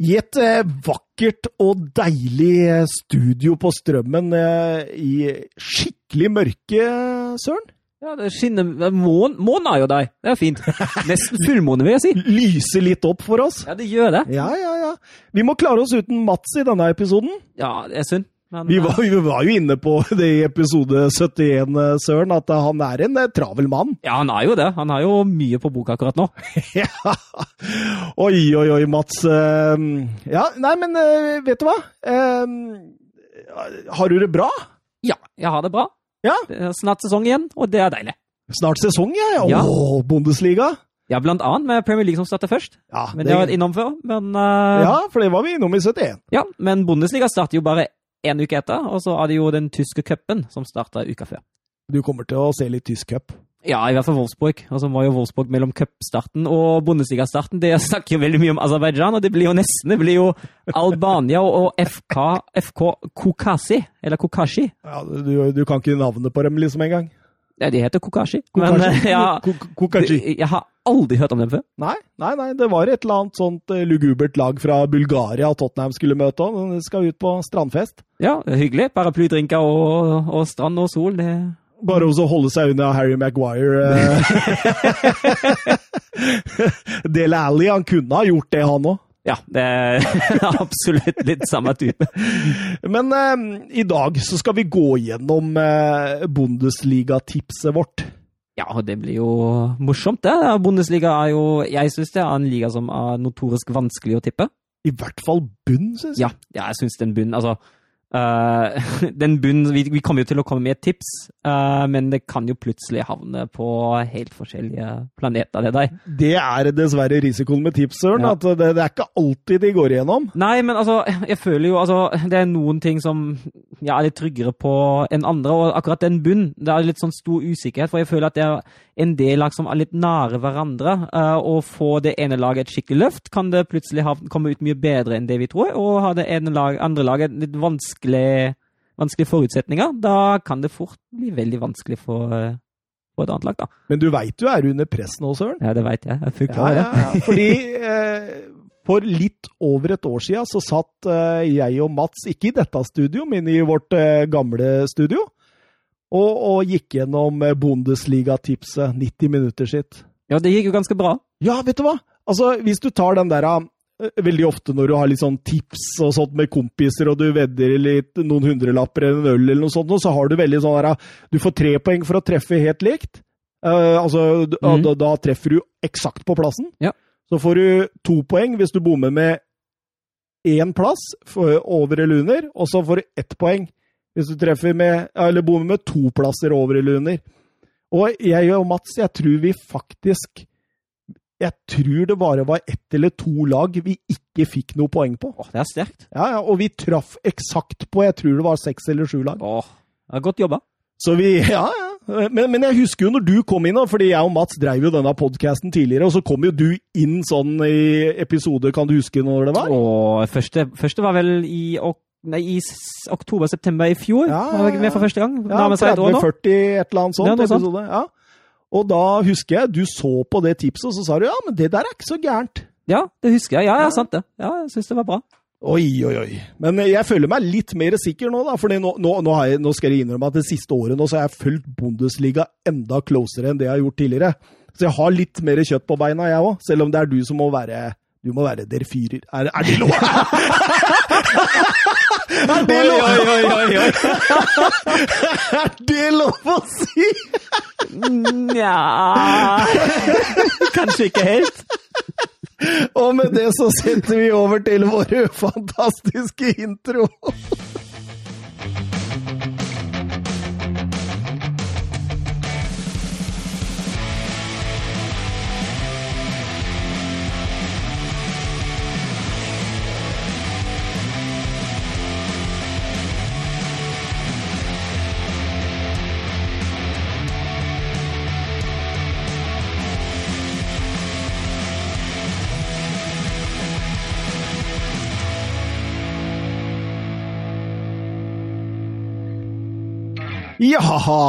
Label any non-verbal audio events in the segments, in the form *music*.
I et eh, vakkert og deilig eh, studio på Strømmen eh, i skikkelig mørke, Søren. Ja, det skinner Månen månen er jo der. Det er fint. Nesten fullmåne, vil jeg si. *laughs* Lyser litt opp for oss. Ja, det gjør det. Ja, ja, ja. Vi må klare oss uten Mats i denne episoden. Ja, det er synd. Men, Vi var, vi var jo inne på *laughs* det i episode 71, eh, Søren, at eh, han er en eh, travel mann. *laughs* Ja, han er jo det. Han har jo mye på boka akkurat nå. *laughs* Ja. Oi, oi, oi, Mats. Eh, Ja, nei, men eh, vet du hva? Eh, Har du det bra? Ja, jeg har det bra. Ja. Det er snart sesong igjen, og det er deilig. Snart sesong, ja. Ja. Åh, Bundesliga. Ja, blant annet med Premier League som starter først. Ja, Men det har vært innom før. Men, uh, ja, for det var vi innom i 71. ja, men Bundesliga starter jo bare én uke etter, og så det jo den tyske cupen som starta uka før. Du kommer til å se litt tysk cup. Ja, i hvert fall Wolfsburg. Og så var jo Wolfsburg mellom cupstarten og Bundesliga-starten. Det snakker jo veldig mye om Aserbajdsjan, og det blir jo nesten Det blir jo Albania og FK, FK Kokasi, eller Kokashi. Ja, du, du kan ikke navnet på dem liksom engang. De heter Kokashi. Men Kokashi. eh, ja, *laughs* Ko- jeg har aldri hørt om dem før. Nei, nei, nei, det var et eller annet sånt eh, lugubert lag fra Bulgaria Tottenham skulle møte. De skal ut på strandfest. Ja, hyggelig. Paraplydrinker og, og strand og sol. Det Bare også holde seg unna Harry Maguire. *laughs* *laughs* Del Dele Alli, han kunne ha gjort det, han òg. Ja, det er *laughs* absolutt litt samme type. Men eh, i dag så skal vi gå gjennom eh, Bundesliga-tipset vårt. Ja, og det blir jo morsomt, det. Bundesliga er jo Jeg syns det er en liga som er notorisk vanskelig å tippe. I hvert fall bunn, syns jeg. Ja, ja jeg syns den bunnen Altså, eh, *laughs* den bunnen vi, vi kommer jo til å komme med et tips, uh, men det kan jo plutselig havne på helt forskjellige planeter, det der. Det er dessverre risikoen med tips, Søren. Ja. At det, det er ikke alltid de går igjennom. Nei, men altså, jeg føler jo altså Det er noen ting som jeg er litt tryggere på enn andre, og akkurat den bunnen, det er litt sånn stor usikkerhet, for jeg føler at er en del lag som er litt nære hverandre, eh, og får det ene laget et skikkelig løft, kan det plutselig ha, komme ut mye bedre enn det vi tror, og har det ene lag, andre laget litt vanskelig, vanskelige forutsetninger, da kan det fort bli veldig vanskelig for, eh, for et annet lag, da. Men du veit du er under press nå, Søren. Ja, det vet jeg. Jeg er fullt Ja, klar over ja, det. ja. Fordi eh, for litt over et år siden så satt eh, jeg og Mats, ikke i dette studio, men i vårt eh, gamle studio, og, og gikk gjennom eh, Bundesliga-tipset 90 minutter sitt. Ja, det gikk jo ganske bra. Ja, vet du hva? Altså, hvis du tar den der eh, Veldig ofte når du har litt sånn tips og sånt med kompiser, og du vedder litt noen hundrelapper eller en øl eller noe sånt, så har du veldig sånn der Du får tre poeng for å treffe helt likt. Uh, altså, mm. Da, da treffer du eksakt på plassen. Ja. Så får du to poeng hvis du bommer med én plass over eller under, og så får du ett poeng hvis du treffer med Eller bommer med to plasser over eller under. Og jeg og Mats, jeg tror vi faktisk Jeg tror det bare var ett eller to lag vi ikke fikk noe poeng på. Åh, det er sterkt. Ja, ja, Og vi traff eksakt på jeg tror det var seks eller sju lag. Åh, det er godt jobba. Så vi, *laughs* ja, ja. Men, men jeg husker jo når du kom inn, fordi jeg og Mats drev jo denne podkasten tidligere, og så kom jo du inn sånn i episode, kan du huske når det var? Åh, første, første var vel i, ok, nei, i oktober-september i fjor. Ja, Var jeg med for første gang. Ja, Nærmer seg et år nå. 30-40, et eller annet sånt. Ja, episode. Ja. Og da husker jeg du så på det tipset, og så sa du ja, men det der er ikke så gærent. Ja, det husker jeg. Ja, ja, Ja. sant det. Ja, jeg syns det var bra. Oi, oi, oi. Men jeg føler meg litt mer sikker nå, da. For nå, nå, nå, nå skal jeg innrømme at det siste året nå så har jeg fulgt Bundesliga enda closere enn det jeg har gjort tidligere. Så jeg har litt mer kjøtt på beina, jeg òg. Selv om det er du som må være Du må være der fyrer. Er, er det lov? *laughs* er det lov? *laughs* er det lov å si? Nja Kanskje ikke helt. Og med det så setter vi over til vår fantastiske intro. Jaha!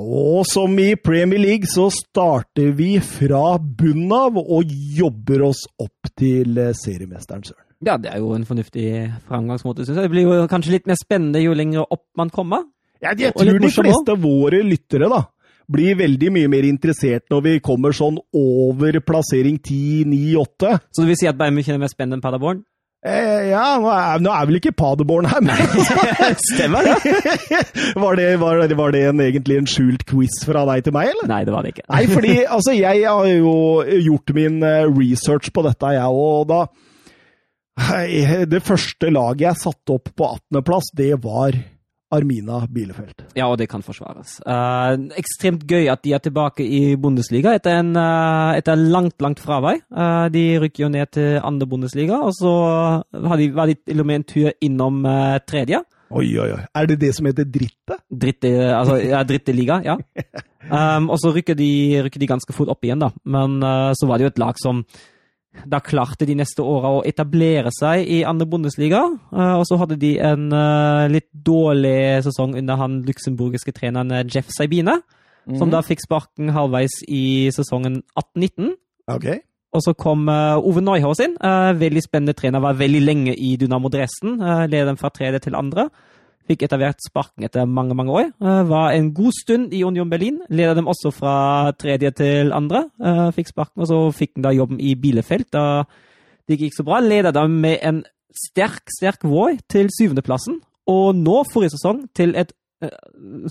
Og som i Premier League så starter vi fra bunnen av og jobber oss opp til eh, seriemesteren, Søren. Ja, det er jo en fornuftig framgangsmåte, syns jeg. Det blir jo kanskje litt mer spennende jo lenger opp man kommer. Ja, jeg tror de fleste av våre lyttere da, blir veldig mye mer interessert når vi kommer sånn over plassering 10, 9, 8. Så du vil si at Bayern München er mer spennende enn Paderborn? Eh, ja, nå er, nå er vel ikke Paderborn her, men *laughs* Stemmer det? *laughs* var, det, var, var det en, egentlig en skjult quiz fra deg til meg, eller? Nei, det var det ikke. Nei, fordi *laughs* altså, jeg har jo gjort min eh, research på dette, jeg, og da Det første laget jeg satte opp på 18.-plass, det var Armina Bielefeld. Ja, og det kan forsvares. Uh, ekstremt gøy at de er tilbake i Bundesliga etter, en, uh, etter langt, langt fravei. Uh, de rykker jo ned til andre Bundesliga, og så har de, var de til og med en tur innom eh, tredje. Oi, oi, oi. Er det det som heter dritte? Dritte, altså, ja, dritteliga, ja. *laughs* Um, og så rykker de, rykker de ganske fort opp igjen, da. Men så var det jo et lag som da klarte de neste åra å etablere seg i andre Bundesliga. eh, og så hadde de en eh, litt dårlig sesong under han luxemburgiske treneren eh, Jeff Sabine, som da fikk sparken halvveis i sesongen 18-19. Okay. Og så kom Ove Neuhaus inn. veldig spennende trener. Var veldig lenge i Dynamo Dresden. Uh, Ledet dem fra tredje til andre. Fikk etter hvert sparken etter mange mange år. Eh, var en god stund i Union Berlin. Ledet dem også fra tredje til andre. Eh, fikk sparken, og så fikk han da jobben i Bielefeld. Da det gikk ikke så bra. Ledet dem med en sterk, sterk vår til syvendeplassen. Og nå, forrige sesong, til et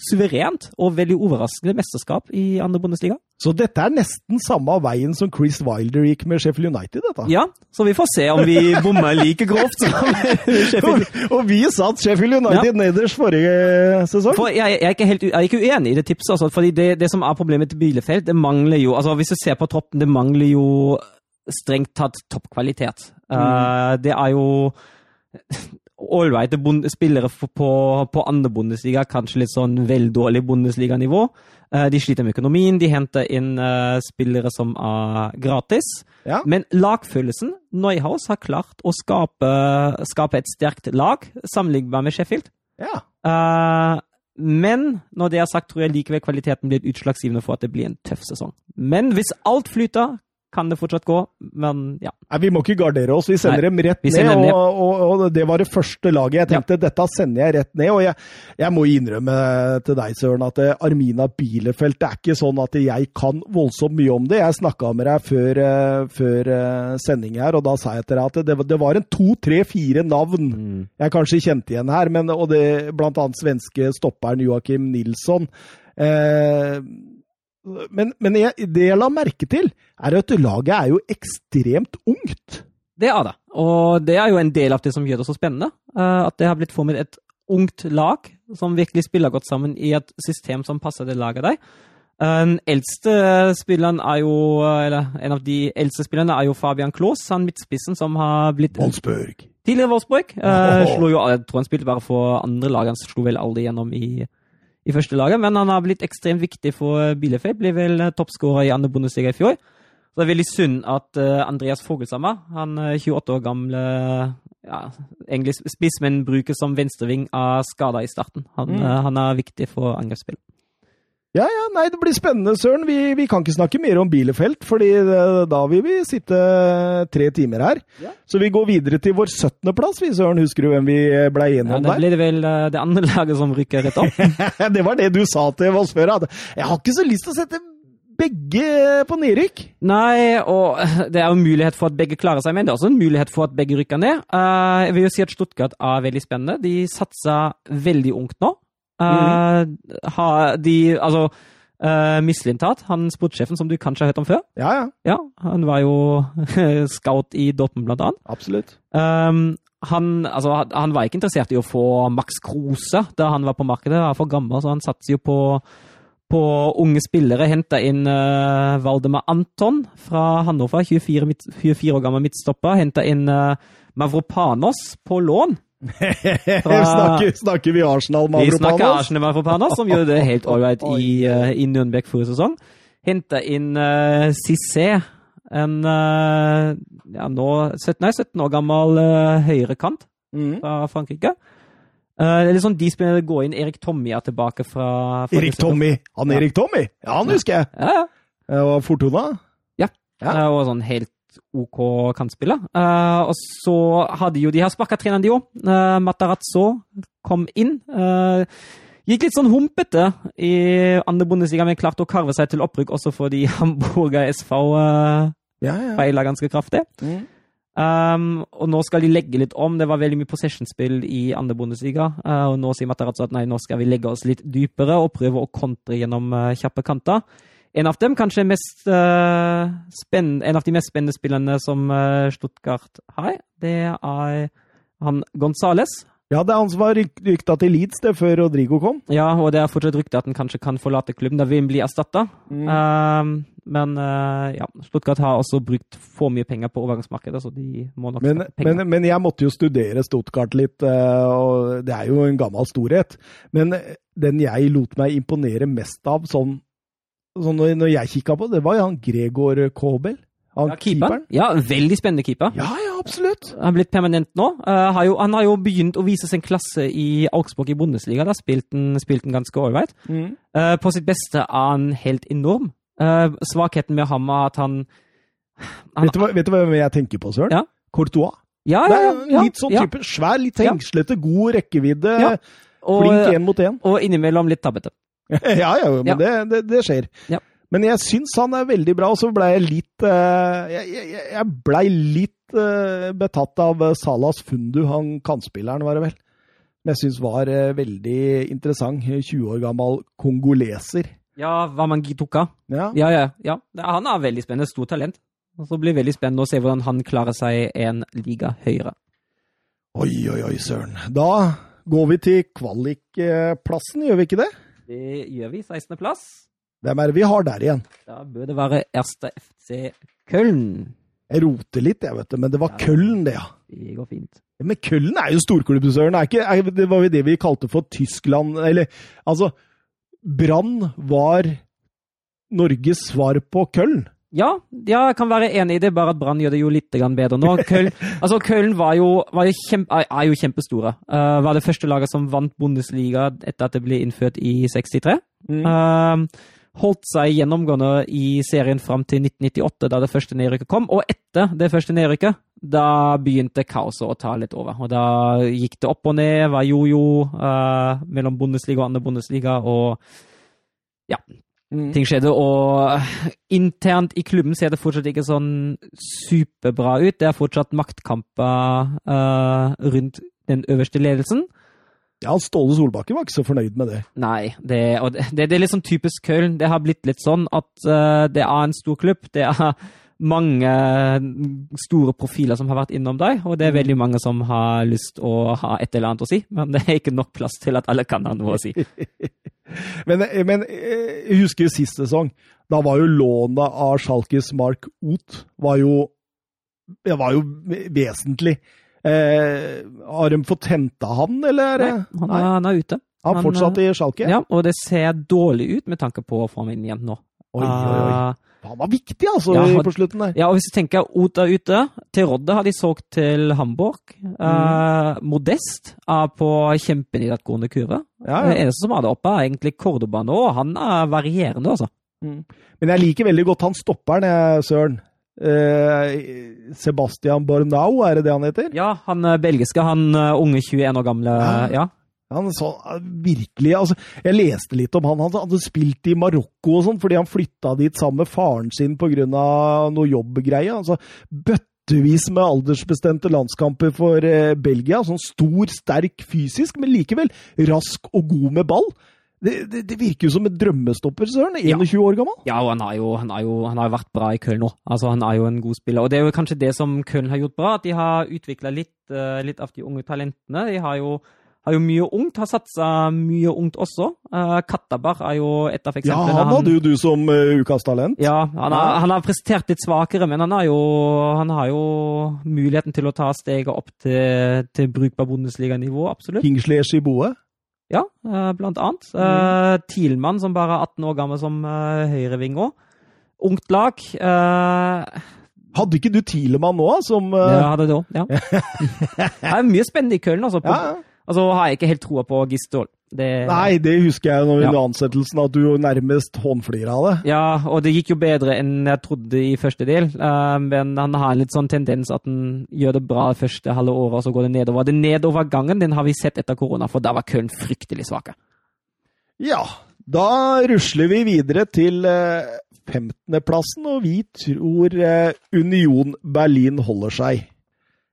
suverent og veldig overraskende mesterskap i andre Bundesliga. Så dette er nesten samme veien som Chris Wilder gikk med Sheffield United, dette. Ja, så vi får se om vi bommer like grovt som *laughs* Sheffield. Og, og vi satt Sheffield United nederst forrige sesong. For jeg, jeg, er ikke helt, jeg er ikke uenig i det tipset, altså, fordi det, det som er problemet til Bielefeld, det mangler jo altså Hvis du ser på troppen, det mangler jo strengt tatt toppkvalitet. Eh, det er jo ålreite spillere på, på andre Bundesliga, kanskje litt sånn vel dårlig Bundesliga-nivå. Eh, de sliter med økonomien, de henter inn eh, spillere som er gratis. Ja. Men lagfølelsen Neuhaus har klart å skape, skape et sterkt lag, sammenlignbar med Sheffield. Ja. Eh, men når det er sagt, tror jeg likevel kvaliteten blir utslagsgivende for at det blir en tøff sesong. Men hvis alt flyter, kan det fortsatt gå. Men ja. Nei, Vi må ikke gardere oss, vi sender Nei, dem rett ned. ned. Og, og, og det var det første laget. Jeg tenkte dette sender jeg rett ned. Og jeg, jeg må innrømme til deg, Søren, at eh, Armina Bielefeld Det er ikke sånn at jeg kan voldsomt mye om det. Jeg snakka med deg før, eh, før eh, sending her, og da sa jeg til deg at det, det var en to, tre, fire navn jeg kanskje kjente igjen her, men, og det, blant annet svenske stopperen Joakim Nilsson. Eh, men men jeg, det jeg la merke til, er at laget er jo ekstremt ungt. Det er det. Og det er jo en del av det som gjør det så spennende. eh, At det har blitt formet et ungt lag som virkelig spiller godt sammen i et system som passer det laget der. Den eldste spilleren er jo, eller en av de eldste spillerne er jo Fabian Klaas, han midtspissen som har blitt Wolfsburg. Tidligere Wolfsburg. eh, slo jo, jeg tror han spilte bare for andre lag, han slo vel aldri gjennom i, i første laget. Men han har blitt ekstremt viktig for Bielefeld. Ble vel eh, toppskårer i andre Bundesliga i fjor. Så det er veldig synd at eh, Andreas Fogelsammer, han eh, 28 år gamle ja, egentlig spiss, men brukes som venstreving, av skada i starten. Han, Mm. eh, han er viktig for angrepsspill. Ja, ja, nei, det blir spennende, Søren. Vi, vi kan ikke snakke mer om Bielefeld, fordi da vil vi sitte tre timer her. Ja. Så vi går videre til vår 17. plass, vi, Søren. Husker du hvem vi ble enige Ja, der? da blir det vel eh, det andre laget som rykker rett opp. *laughs* det var det du sa til oss før. at Jeg har ikke så lyst til å sette begge på nedrykk. Nei, og det er jo en mulighet for at begge klarer seg, men det er også en mulighet for at begge rykker ned. Eh, jeg vil jo si at Stuttgart er veldig spennende. De satser veldig ungt nå. Eh, ha, de, altså uh, Mislintat, han sportssjefen som du kanskje har hørt om før, Ja, ja. ja, han var jo *laughs* scout i Dortmund, blant annet. Absolutt. Um, han, altså, han- var ikke interessert i å få Max Kruse da han var på markedet. Han var for gammel, så han satser jo på, på unge spillere. Henta inn uh, Valdemar Anton fra Hannover, 24, 24 år gammel midtstopper. Henta inn uh, Mavropanos på lån. *laughs* snakker, snakker vi Arsenal med Vi snakker Arsenal Arsenal Avropanos, som gjorde det helt ålreit *laughs* i, uh, i Nürnberg forrige sesong. Henta inn uh, Cissé, en uh, ja, nå 17, nei, 17 år gammel uh, høyrekant Mm. fra Frankrike. Uh, er litt sånn de spiller går inn. Erik Tommy er tilbake fra, fra Erik Tommy! Han Ja. Erik Tommy! Ja, han husker jeg! Ja, ja. Og Fortuna. Ja. det Og sånn helt OK kantspiller. Uh, og så hadde jo de her sparka treneren, de òg. Uh, Matarazzo kom inn. Uh, gikk litt sånn humpete i andre Bundesliga, men klarte å karve seg til opprykk også fordi *laughs* Hamburger SV uh, Ja, ja. feila ganske kraftig. Mm. Um, og nå skal de legge litt om. Det var veldig mye possession-spill i andre Bundesliga. Uh, og nå sier Matarazzo at nei, nå skal vi legge oss litt dypere og prøve å kontre gjennom uh, kjappe kanter. En av dem, kanskje mest, uh, en av de mest spennende spillerne som uh, Stuttgart har, det er han Gonzales. Ja, det er han som var ryk rykta til Leeds det før Rodrigo kom. Ja, og det er fortsatt rykte at han kanskje kan forlate klubben. Da vil han bli erstatta. Mm. Uh, men uh, ja, Stuttgart har også brukt for mye penger på overgangsmarkedet, så de må nok Men, penger. men, men jeg måtte jo studere Stuttgart litt, uh, og det er jo en gammel storhet. Men den jeg lot meg imponere mest av, sånn, sånn når, når jeg kikka på, det var jo han Gregor Kobel. Han ja, keeperen. Ja, veldig spennende keeper. Ja, ja, absolutt. Han er blitt permanent nå. Uh, har jo, han har jo begynt å vise sin klasse i Augsburg i Bundesliga. Da spilte han, spilt han ganske ålreit. Mm. Uh, på sitt beste er han helt enorm. Uh, svakheten med ham er at han, han Vet, du hva, vet du hva, jeg tenker på, Søren? Ja. Courtois. Ja, ja, ja, ja, litt sånn type svær, litt hengslete, god rekkevidde. Og, Flink én mot én. og innimellom litt tabbete. *laughs* ja, ja, men Ja. Det, det, det skjer. Ja. Men jeg syns han er veldig bra, og så blei jeg litt eh, Jeg, jeg, jeg blei litt eh, betatt av eh, Salas Fundu, han kantspilleren, var det vel. Men jeg syns var veldig interessant. 20 år gammel kongoleser. Ja, Wamangi Tuka. Ja. Ja, ja. ja. Han er veldig spennende. Stort talent. Og så blir det veldig spennende å se hvordan han klarer seg en liga høyere. Oi, oi, oi, søren. Da går vi til kvalikplassen, gjør vi ikke det? Det gjør vi. 16. plass. Hvem er det vi har der igjen? Da bør det være Erste FC Køln. Jeg roter litt, jeg, vet du, men det var Ja. Køln, det, ja. Det går fint. Men Køln er jo storklubb, Søren. Ikke, er, det var jo det vi kalte for Tyskland Eller altså Brann var Norges svar på Køln. Ja, ja, jeg kan være enig i det, bare at Brann gjør det jo litt bedre nå. Köln, *laughs* altså, Köln var jo, var jo kjempe, er- jo kjempestore. Uh, var det første laget som vant Bundesliga etter at det ble innført i 63. Uh, holdt seg gjennomgående i serien fram til 1998, da det første nedrykket kom. Og etter det første nedrykket, da begynte kaoset å ta litt over. Og da gikk det opp og ned, var jojo uh, mellom Bundesliga og andre Bundesliga, og Mm. ting skjedde. Og internt i klubben ser det fortsatt ikke sånn superbra ut. Det er fortsatt maktkamper uh, rundt den øverste ledelsen. Ja, Ståle Solbakken var ikke så fornøyd med det. Nei, det, og det, det er litt sånn typisk Köln. Det har blitt litt sånn at uh, det er en stor klubb. Det er mange store profiler som har vært innom deg, og det er veldig mange som har lyst å ha et eller annet å si, men det er ikke nok plass til at alle kan ha noe å si. *laughs* Men, men eh, jeg husker jo sist sesong. Da var jo lånet av Schalkes Mark Oth var jo, det var jo vesentlig. Eh, har de fått henta han, eller? Nei, han er, han er ute. Han han, fortsatt i Schalke? Ja, og det ser dårlig ut med tanke på å få ham inn igjen nå. Oi, oi, oi. Han var viktig, altså, Ja, han- på slutten der. ja, og hvis du tenker er ute, til Rodde har de solgt til Hamburg. Mm. Eh, Modest er på kjempenedadgående kurve. Ja, Det ja. eneste som er der oppe, er egentlig Cordoba nå, han er varierende, altså. Men jeg liker veldig godt han stopperen, Søren. Eh, Sebastian Bornau, er det det han heter? Ja, han eh, belgiske, han eh, unge 21 år gamle, Ja. Ja. Han så, virkelig, altså, Jeg leste litt om han. Han hadde spilt i Marokko og sånn, fordi han flytta dit sammen med faren sin pga. noe jobbgreie. Altså, bøttevis med aldersbestemte landskamper for eh, Belgia. Sånn stor, sterk fysisk, men likevel rask og god med ball. Det, det, det virker jo som en drømmestopper, Søren. 21 år gammel. Ja, og han har, jo, han, har jo, han har jo vært bra i Köln nå. Altså, han er jo en god spiller. Og det er jo kanskje det som Köln har gjort bra, at de har utvikla litt, eh, litt av de unge talentene. De har jo, har jo mye ungt, har satsa mye ungt også. Uh, Kattabar er jo et av Ja, han hadde jo du som uh, ukas talent. Ja, han har, han har prestert litt svakere, men han har jo, han har jo muligheten til å ta steget opp til, til brukbar Bundesliga-nivå, absolutt. Kingsley Shiboe. Ja, uh, blant annet. Uh, Thielmann, som bare er 18 år gammel som uh, høyreving òg. Ungt lag. eh, Hadde ikke du Tilemann nå, som uh, ja, hadde det òg. Ja. *laughs* det er mye spennende i Köln, altså. På, ja, ja. Og så har jeg ikke helt troa på Gistol. Det, Nei, det husker jeg når vi Ja. under ansettelsen, at du nærmest håndflirer av det. Ja, og det gikk jo bedre enn jeg trodde i første del. eh, men han har en litt sånn tendens at han gjør det bra første halve året, og så går det nedover. Den nedovergangen den har vi sett etter korona, for da var Köln fryktelig svake. Ja, da rusler vi videre til eh, 15.-plassen, og vi tror eh, Union Berlin holder seg.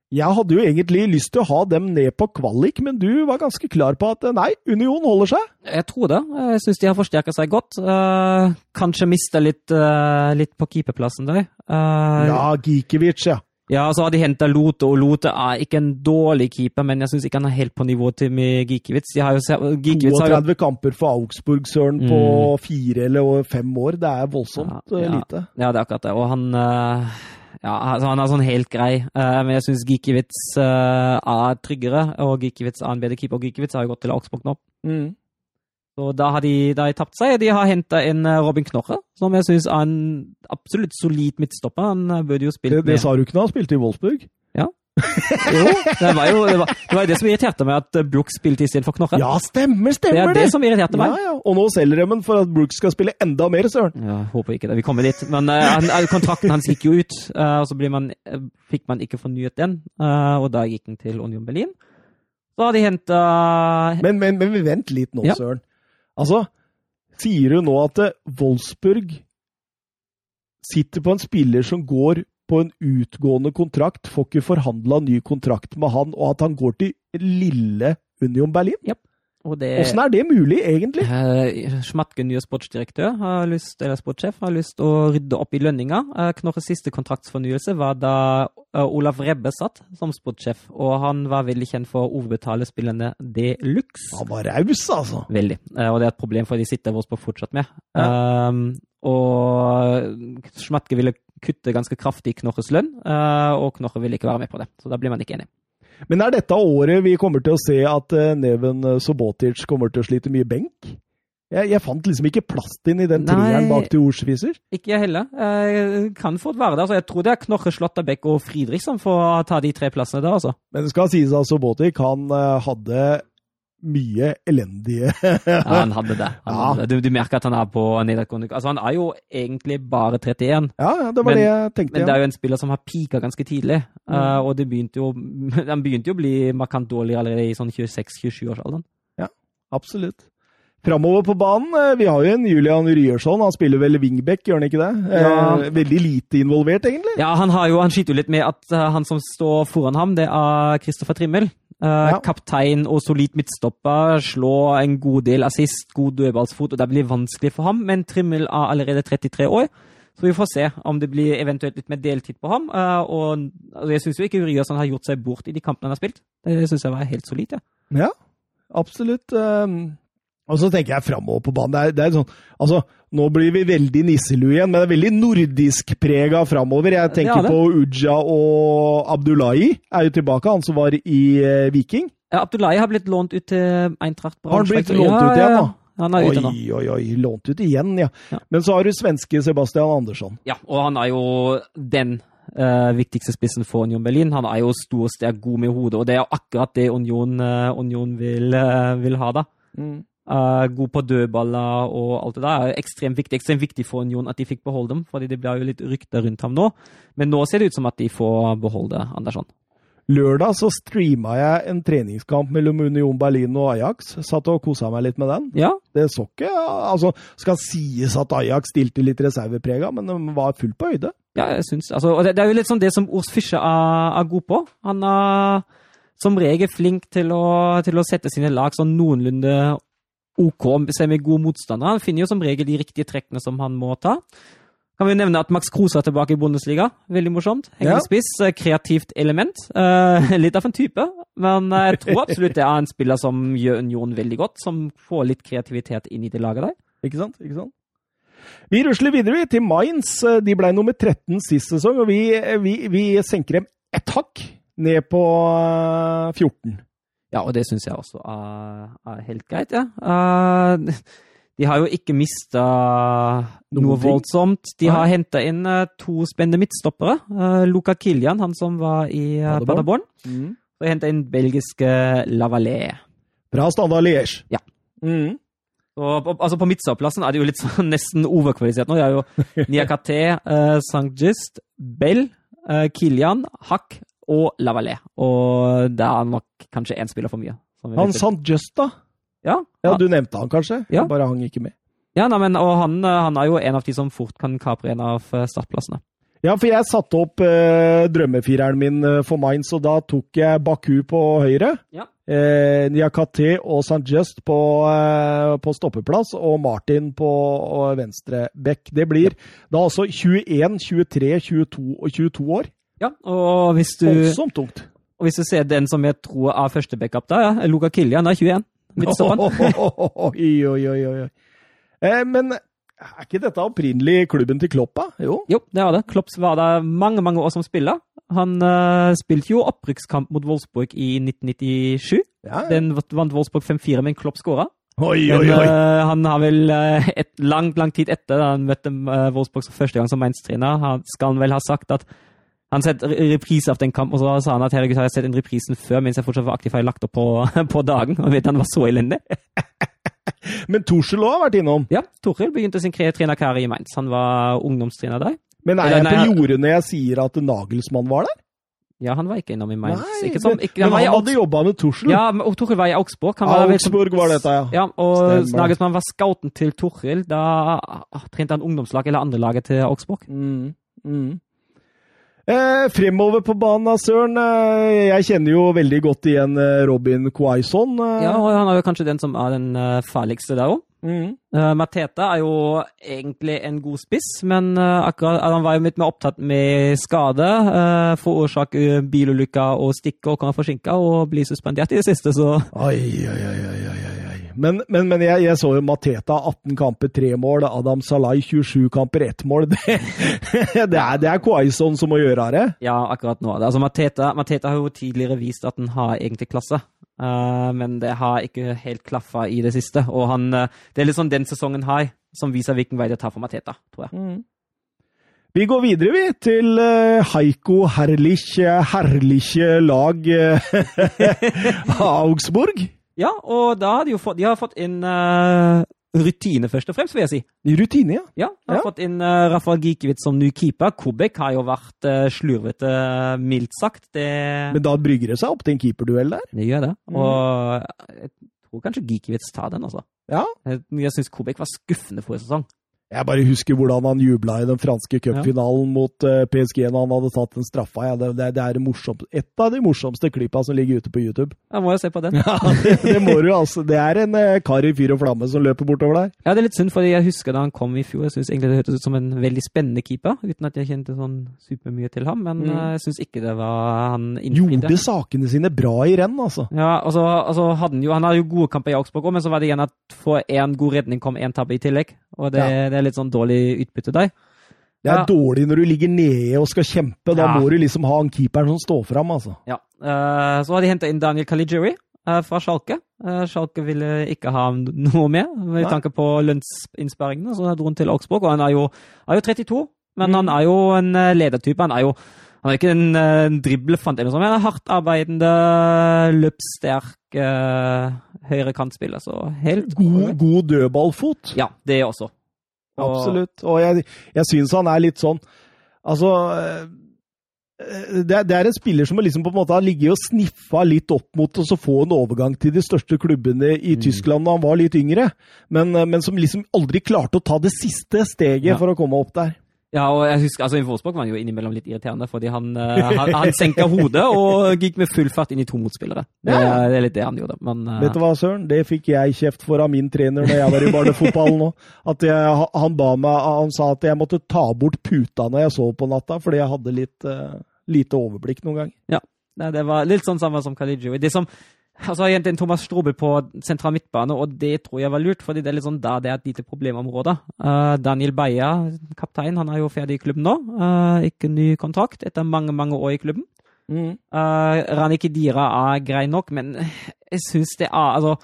Jeg hadde jo egentlig lyst til å ha dem ned på kvalik, men du var ganske klar på at eh, nei, Union holder seg. Jeg tror det. Jeg syns de har forsterka seg godt. Uh, kanskje mista litt, uh, litt på keeperplassen der. Uh, Ja, Gikiewicz, ja. Ja, så har de henta Lote, og Lote er ikke en dårlig keeper, men jeg syns ikke han er helt på nivå til med Gikiewicz. De har jo, Gikiewicz har jo 32 kamper for Augsburg, søren, på fire eller fem år. Det er voldsomt Ja, ja. lite. Ja, det er akkurat det. Og han ja, altså, han er sånn helt grei, uh, men jeg syns Gikiewicz uh, er tryggere, og Gikiewicz er en bedre keeper. Og Gikiewicz har jo gått til Augsburg nå. Mm. Så da har de, da har de tapt seg. De har henta inn eh, Robin Knorre, som jeg syns er en absolutt solid midtstopper. Han burde jo spilt Det, det med sa du ikke da han spilte i Wolfsburg? Jo, det var jo det, var, det var det som irriterte meg, at Brooks Brook spilte istedenfor Knorre. Ja, stemmer, stemmer det er det som irriterte meg. Ja, ja. Og nå selger de den for at Brooks skal spille enda mer, søren. Ja, håper ikke det. Vi kommer dit. Men uh, han, kontrakten hans gikk jo ut, uh, og så blir man, uh, fikk man ikke fornyet den. og da gikk den til Union Berlin. Så har de henta Men, men, men vent litt nå, Ja. søren. Altså, sier du nå at Wolfsburg sitter på en spiller som går på en utgående kontrakt, får ikke forhandla ny kontrakt med han, og at han går til lille Union Berlin? Yep. det Åssen er det mulig, egentlig? Eh, Schmatke, nye sportsdirektør, har lyst, eller sportssjef, har lyst å rydde opp i lønninga. Uh, Knorres siste kontraktsfornyelse var da eh, Olaf Rebbe satt som sportssjef, og han var veldig kjent for å overbetale spillerne de luxe. Han var raus, altså. Veldig. Eh, og det er et problem for de sitter Wolfsburg fortsatt med. Um, og Schmatke ville kutte ganske kraftig i Knorres lønn, eh, og Knorre vil ikke være med på det. Så da blir man ikke enig. Men er dette året vi kommer til å se at eh, Neven Sobotic kommer til å slite mye benk? Jeg, jeg fant liksom ikke plass inn i den treeren bak til Ordsviser. Ikke jeg heller. Jeg kan fort være det. Altså, jeg tror det er Knorre, Slåtterbekk og Friedrich som får ta de tre plassene der, altså. Men det skal sies at Sobotic han eh, hadde mye elendige *laughs* Ja, han hadde det. Han Ja. hadde det. Du, du merker at han er på Altså, han er jo egentlig bare 31, Ja, ja, det var Men- det jeg tenkte. men det er jo en spiller som har pika ganske tidlig. Eh, og det begynte jo *laughs* Han begynte jo å bli markant dårlig allerede i sånn 26-27-årsalderen. Absolutt. Framover på banen, eh, vi har jo en Julian Ryerson. Han spiller vel wingback, gjør han ikke det? Eh, Ja. Veldig lite involvert, egentlig. Ja, han, har jo, han skyter jo litt med at han som står foran ham, det er Kristoffer Trimmel. Eh, Ja. Kaptein og solid midtstopper, Slå en god del assist, god dødballsfot, og det blir vanskelig for ham. Men Trimmel er allerede 33 år, så vi får se om det blir eventuelt litt mer deltid på ham. Uh, og altså, Jeg syns jo ikke Uriasson har gjort seg bort i de kampene han har spilt. Det syns jeg var helt solid. Ja. Ja, absolutt. Um, og så tenker jeg framover på banen. Det er, det er sånn, altså, nå blir vi veldig nisselue igjen, men det er veldig nordisk prega framover. Jeg tenker Ja, på Uja og Abdullahi er jo tilbake, han som var i eh, Viking. Ja, Abdullahi har blitt lånt ut til Eintracht Har han blitt lånt ut igjen, da? Han er ute nå. Oi, oi, oi, lånt ut igjen, ja. Ja. Men så har du svenske Sebastian Andersson. Ja, og han er jo den Uh, viktigste spissen for Union Berlin. Han er jo stor, sterk, god med hodet, og det er jo akkurat det Union, uh, Union vil, uh, vil ha, da. Eh, god på dødballer og alt det der. er Ekstremt viktig ekstremt viktig for Union at de fikk beholde dem, fordi det blir jo litt rykter rundt ham nå. Men nå ser det ut som at de får beholde Andersson. Lørdag så streama jeg en treningskamp mellom Union Berlin og Ajax. Satt og kosa meg litt med den. Ja, Det så ikke Altså, skal sies at Ajax stilte litt reserveprega, men de var fullt på høyde. ja jeg syns altså, Og det, det er jo litt sånn det som Urs Fischer er, er god på. Han er som regel flink til å, til å sette sine lag sånn noenlunde OK, gode motstandere. Han finner jo som regel de riktige trekkene som han må ta. Kan vi nevne at Max Kruse er tilbake i Bundesliga. Veldig morsomt. Ja. Hengespiss, eh, kreativt element. Uh, *laughs* litt av en type, men eh, jeg tror absolutt det er en spiller som gjør Union veldig godt. Som får litt kreativitet inn i det laget der. Ikke sant? Ikke sant? Vi rusler videre vi, til Mainz. De ble nummer 13 sist sesong, og vi, vi, vi senker dem ett hakk ned på eh, 14. Ja, og det syns jeg også er, er helt greit, ja. Eh, de har jo ikke mista noe voldsomt. De har henta inn eh, to spennende midtstoppere. Uh, Luca Kilian, han som var i uh, Paderborn. Mm. Og henta inn belgiske Lavalée. Bra Standard Liège. Ja. Mm. Og, på- altså På midtstopplassen er det jo litt sånn *laughs* nesten overkvalifisert nå. Det er jo *laughs* Niakate, uh, St. Just, Bell, uh, Kilian, Hack og Lavalé. Og det er nok kanskje én spiller for mye. Han. Sant Just, da? ja, Ja, ja, du nevnte han kanskje? Ja. Jeg Bare hang ikke med. ja nei, men, og han, eh, han er jo en av de som fort kan kapre en av eh, startplassene. Ja, for jeg satte opp eh, drømmefireren min eh, for Mainz, og da tok jeg Baku på høyre. Ja. Eh, Niakate og St. Just på, eh, på stoppeplass, og Martin på venstre bekk. Det blir da altså 21, 23, 22 og 22 år. Ja, og hvis du, Voldsomt tungt. og hvis du ser den som jeg tror er første backup da, ja, Luka Kiljan er 21. Midtstopperen. *laughs* Oi, oi, oi, oi. oi. Eh, men er ikke dette opprinnelig klubben til Kloppa? Jo. Jo, det er det. Klopps var der mange mange år som spiller. Han uh, spilte jo opprykkskamp mot Wolfsburg i 1997. Ja, ja. Den vant Wolfsburg 5-4, men Klopp skåra. Oi, Men oi, Men, uh, han har vel uh, et langt, lang tid etter da han møtte uh, Wolfsburg første gang som Mainz-trener, skal han vel ha sagt at han sett re- reprise av den kampen, og så sa han at herregud, har jeg sett den reprisen før mens jeg fortsatt var aktiv, har jeg lagt opp på, *laughs* på dagen. Og vet han var så elendig. *laughs* Men Tuchel òg har vært innom. Ja, Torhild begynte sin trenerkarriere i Mainz. Han var ungdomstrener der. Men er jeg på jordet når jeg sier at Nagelsmann var der? Ja, han var ikke innom i Mainz. Nei, som, ikke, men han, han hadde jobba med Tuchel. Ja, og Torhild var i Augsburg. Han var Augsburg var dette, ja. Ja, og Stemmer. Nagelsmann var scouten til Torhild. Da ah, trente han ungdomslag eller andrelaget til Augsburg. Mm, mm. Eh, fremover på banen, Søren. Eh, jeg kjenner jo veldig godt igjen eh, Robin Quaison. Eh, Ja, og han er jo kanskje den som er den uh, farligste der òg. mm. Uh, Mateta er jo egentlig en god spiss, men uh, akkurat, han var jo litt mer opptatt med skade. Uh, Forårsake bilulykker og stikke og kan forsinke og bli suspendert i det siste, så oi, oi, oi, oi, oi. Men, men, men jeg, jeg så jo Mateta 18 kamper, 3 mål. Adam Salai 27 kamper, 1 mål. *laughs* Det, det er, det er Quaison som må gjøre det. ja, akkurat nå. Altså, Mateta, Mateta har jo tidligere vist at han har egentlig klasse. Uh, men det har ikke helt klaffa i det siste. Og han, eh, det er litt sånn den sesongen her som viser hvilken vei det tar for Mateta, tror jeg. Vi går videre, vi, til eh, Heiko Herrlich, eh, herliche lag eh, *laughs* Augsburg. Ja, og da har de jo fått, de har fått inn uh, rutine, først og fremst, vil jeg si. Rutine, ja. Ja, de har Ja. fått inn uh, Rafael Gikiewicz som ny keeper. Kobek har jo vært uh, slurvete, mildt sagt. Det, Men da brygger det seg opp til en keeperduell der. det gjør det. Mm. Og jeg tror kanskje Gikiewicz tar den, altså. Ja. Jeg, jeg syns Kobek var skuffende forrige sesong. Jeg bare husker hvordan han jubla i den franske cupfinalen mot eh, PSG når han hadde tatt den straffa. Ja, det, det, er morsomt, et av de morsomste klippa som ligger ute på YouTube. Jeg må jo se på den. *laughs* Ja, det, det må du altså. Det er en eh, kar i fyr og flamme som løper bortover der. Ja, det er litt synd, fordi jeg husker da han kom i fjor. Jeg syns egentlig det hørtes ut som en veldig spennende keeper, uten at jeg kjente sånn supermye til ham. Men Mm. eh, jeg syns ikke det var han innfridde. Gjorde sakene sine bra i renn, altså. Ja, og så altså, hadde han jo Han hadde jo gode kamper i Augsburg òg, men så var det igjen at for én god redning kom én tabbe i tillegg. Og det, Ja. det er litt sånn dårlig utbytte der. Det er Ja. dårlig når du ligger nede og skal kjempe. Da Ja. må du liksom ha en keeper som står fram, altså. Ja. eh, så har de henta inn Daniel Caligiri eh, fra Schalke. Eh, Schalke ville ikke ha noe med, med Nei. tanke på lønnsinnsparingene. Så dro han til Augsburg, og han er jo, er jo 32. Men Mm. han er jo en ledertype. Han er jo han er ikke en, eh, en driblefant, eller noe sånt, men en hardt arbeidende, løpssterk uh, høyrekantspiller. Så helt God, god dødballfot. Ja, det også. Og- Absolutt. Og jeg, jeg syns han er litt sånn Altså eh, det er, det er en spiller som liksom på en måte har ligget og sniffa litt opp mot å så få en overgang til de største klubbene i Mm. Tyskland da han var litt yngre, men, men som liksom aldri klarte å ta det siste steget Ja. for å komme opp der. Ja, og jeg husker, altså Wolfsburg var han jo innimellom litt irriterende, fordi han, eh, han, han senka hodet og gikk med full fart inn i to motspillere. Det, Ja. det er litt det han gjorde. Men eh, Vet du hva, Søren? Det fikk jeg kjeft for av min trener når jeg var i barnefotballen òg. Han ba meg Han sa at jeg måtte ta bort puta når jeg sov på natta, fordi jeg hadde litt uh, lite overblikk noen gang. Nei, det var litt sånn samme som Khalidjo. Det som Altså, jeg hentet Thomas Strobel på sentral midtbane, og det tror jeg var lurt, fordi det er litt sånn da det er et lite problemområde. Uh, Daniel Beia, kaptein, han er jo ferdig i klubben nå. Uh, ikke ny kontrakt etter mange, mange år i klubben. Uh, Rani Kedira er grei nok, men jeg syns det er Altså,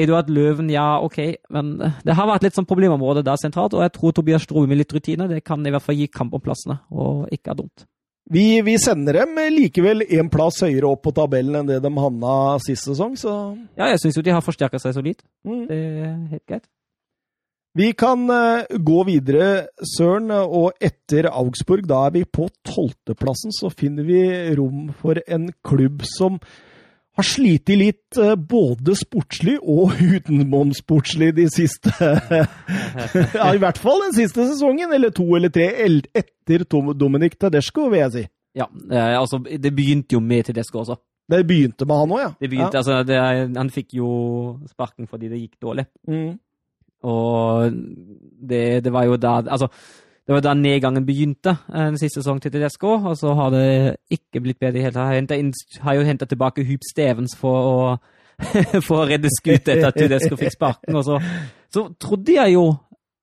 Eduard Løven, ja, OK, men det har vært litt sånn problemområde der sentralt, og jeg tror Tobias Strobel med litt rutine det kan i hvert fall gi kamp om plassene, og ikke er dumt. Vi, vi sender dem likevel en plass høyere opp på tabellen enn det de havna sist sesong, så Ja, jeg syns jo de har forsterka seg solid. mm. Det er helt greit. Vi kan eh, gå videre, Søren, og etter Augsburg, da er vi på tolvteplassen, så finner vi rom for en klubb som har slitt litt eh, både sportslig og *laughs* utenomsportslig de siste *laughs* Ja, i hvert fall den siste sesongen, eller to eller tre etter Dominic Tedesco, vil jeg si. Ja, eh, altså, det begynte jo med Tedesco også. Det begynte med han òg, ja. Det begynte, altså, det, han fikk jo sparken fordi det gikk dårlig. Mm. Og det, det var jo da Altså, det var da nedgangen begynte, eh, den siste sesongen til Tedesco, og så har det ikke blitt bedre i hele tatt. Har jo henta tilbake Hoop Stevens for å, *laughs* for å redde skuta etter at Tedesco fikk sparken. Og så, så trodde jeg jo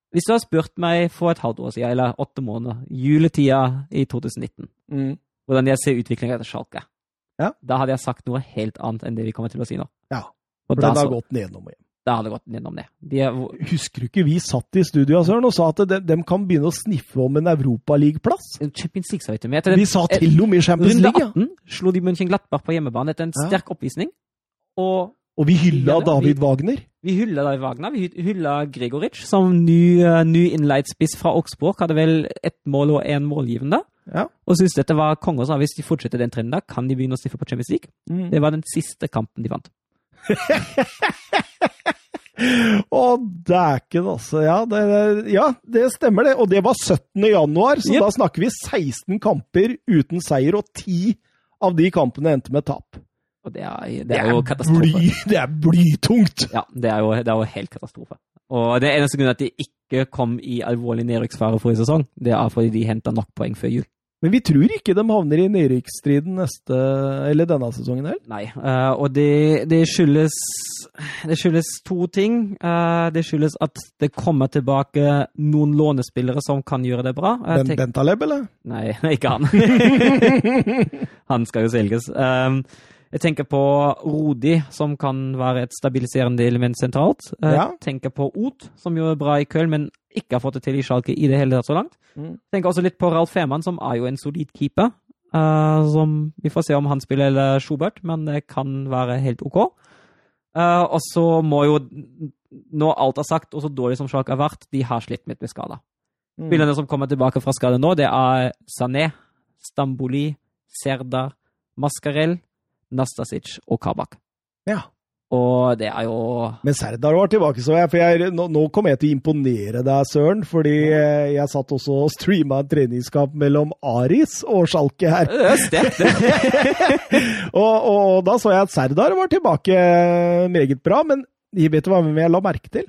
Hvis du hadde spurt meg for et halvt år siden, eller åtte måneder, juletida i 2019, Mm. hvordan jeg ser utviklinga etter Schalke, Ja. da hadde jeg sagt noe helt annet enn det vi kommer til å si nå. Ja, For den har gått nedom igjen. Da hadde gått gjennom det. De er, Husker du ikke vi satt i studio Søren, og sa at de, de kan begynne å sniffe om en Europaligaplass? Champions League, sa vi til meg. Vi sa til og med Champions Runde League, ja. 18 slo de München Glattbach på hjemmebane etter en Ja. sterk oppvisning. Og Og vi hylla David vi- Wagner. vi hylla David Wagner. Vi hylla Gregoric som ny, uh, ny innleid-spiss fra Augsburg. Hadde vel ett mål og én målgivende. Ja. Og syntes dette var konge. og sa hvis de fortsetter den trenden, kan de begynne å sniffe på Champions League. Mm. Det var den siste kampen de vant. *laughs* Å, dæken, altså. Ja det, ja, det stemmer, det. Og det var 17. januar, så Yep. da snakker vi 16 kamper uten seier, og 10 av de kampene endte med tap. Og det er, det er jo katastrofe. bly, det er blytungt! Ja, det er, jo, det er jo helt katastrofe. Og det eneste grunnen at de ikke kom i alvorlig nedrykksfare forrige sesong, det er fordi de henta nok poeng før jul. Men vi tror ikke de havner i nedrykksstriden neste, eller denne sesongen heller. Nei, uh, og det, det skyldes Det skyldes to ting. Uh, det skyldes at det kommer tilbake noen lånespillere som kan gjøre det bra. Jeg Ben, Bentaleb, eller? *laughs* Nei, ikke han. *laughs* han skal jo selges. Um, jeg tenker på Rodi, som kan være et stabiliserende element sentralt. Jeg Ja. tenker på Ot, som gjorde det bra i Köln, men ikke har fått det til i Schalke i det hele tatt så langt. Mm. Tenker også litt på Ralf Fehmarn, som er jo en solid keeper. Uh, som Vi får se om han spiller eller Schubert, men det kan være helt OK. Uh, og så må jo, når alt er sagt, og så dårlig som Schalke har vært, de har slitt litt med skader. Mm. Spillerne som kommer tilbake fra skade nå, det er Sané, Stamboli, Serdar, Mascarell, Nastasic og Kabak. Ja. Og det er jo Men Serdar var tilbake, så jeg. For jeg, nå, nå kommer jeg til å imponere deg, Søren. Fordi eh, jeg satt også og streama en treningskamp mellom Aris og Schalke her. Det det. *laughs* og, og da så jeg at Serdar var tilbake eh, meget bra. Men jeg vet du hva jeg la merke til?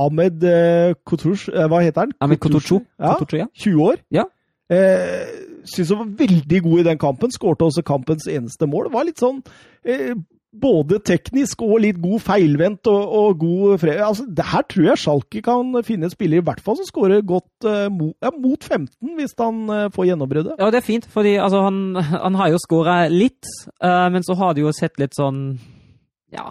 Ahmed eh, Kotush, eh, hva heter han? Ahmed Kutushu. Ja, ja. 20 år. Ja. Eh, Syns han var veldig god i den kampen. Skårte også kampens eneste mål. Var litt sånn eh, både teknisk og litt god feilvendt og, og god fred... Altså, det her tror jeg Schalke kan finne en spiller i hvert fall som skårer godt uh, mot, ja, mot 15, hvis han uh, får gjennombruddet. Ja, det er fint, fordi altså, han, han har jo skåra litt, uh, men så har det jo sett litt sånn Ja.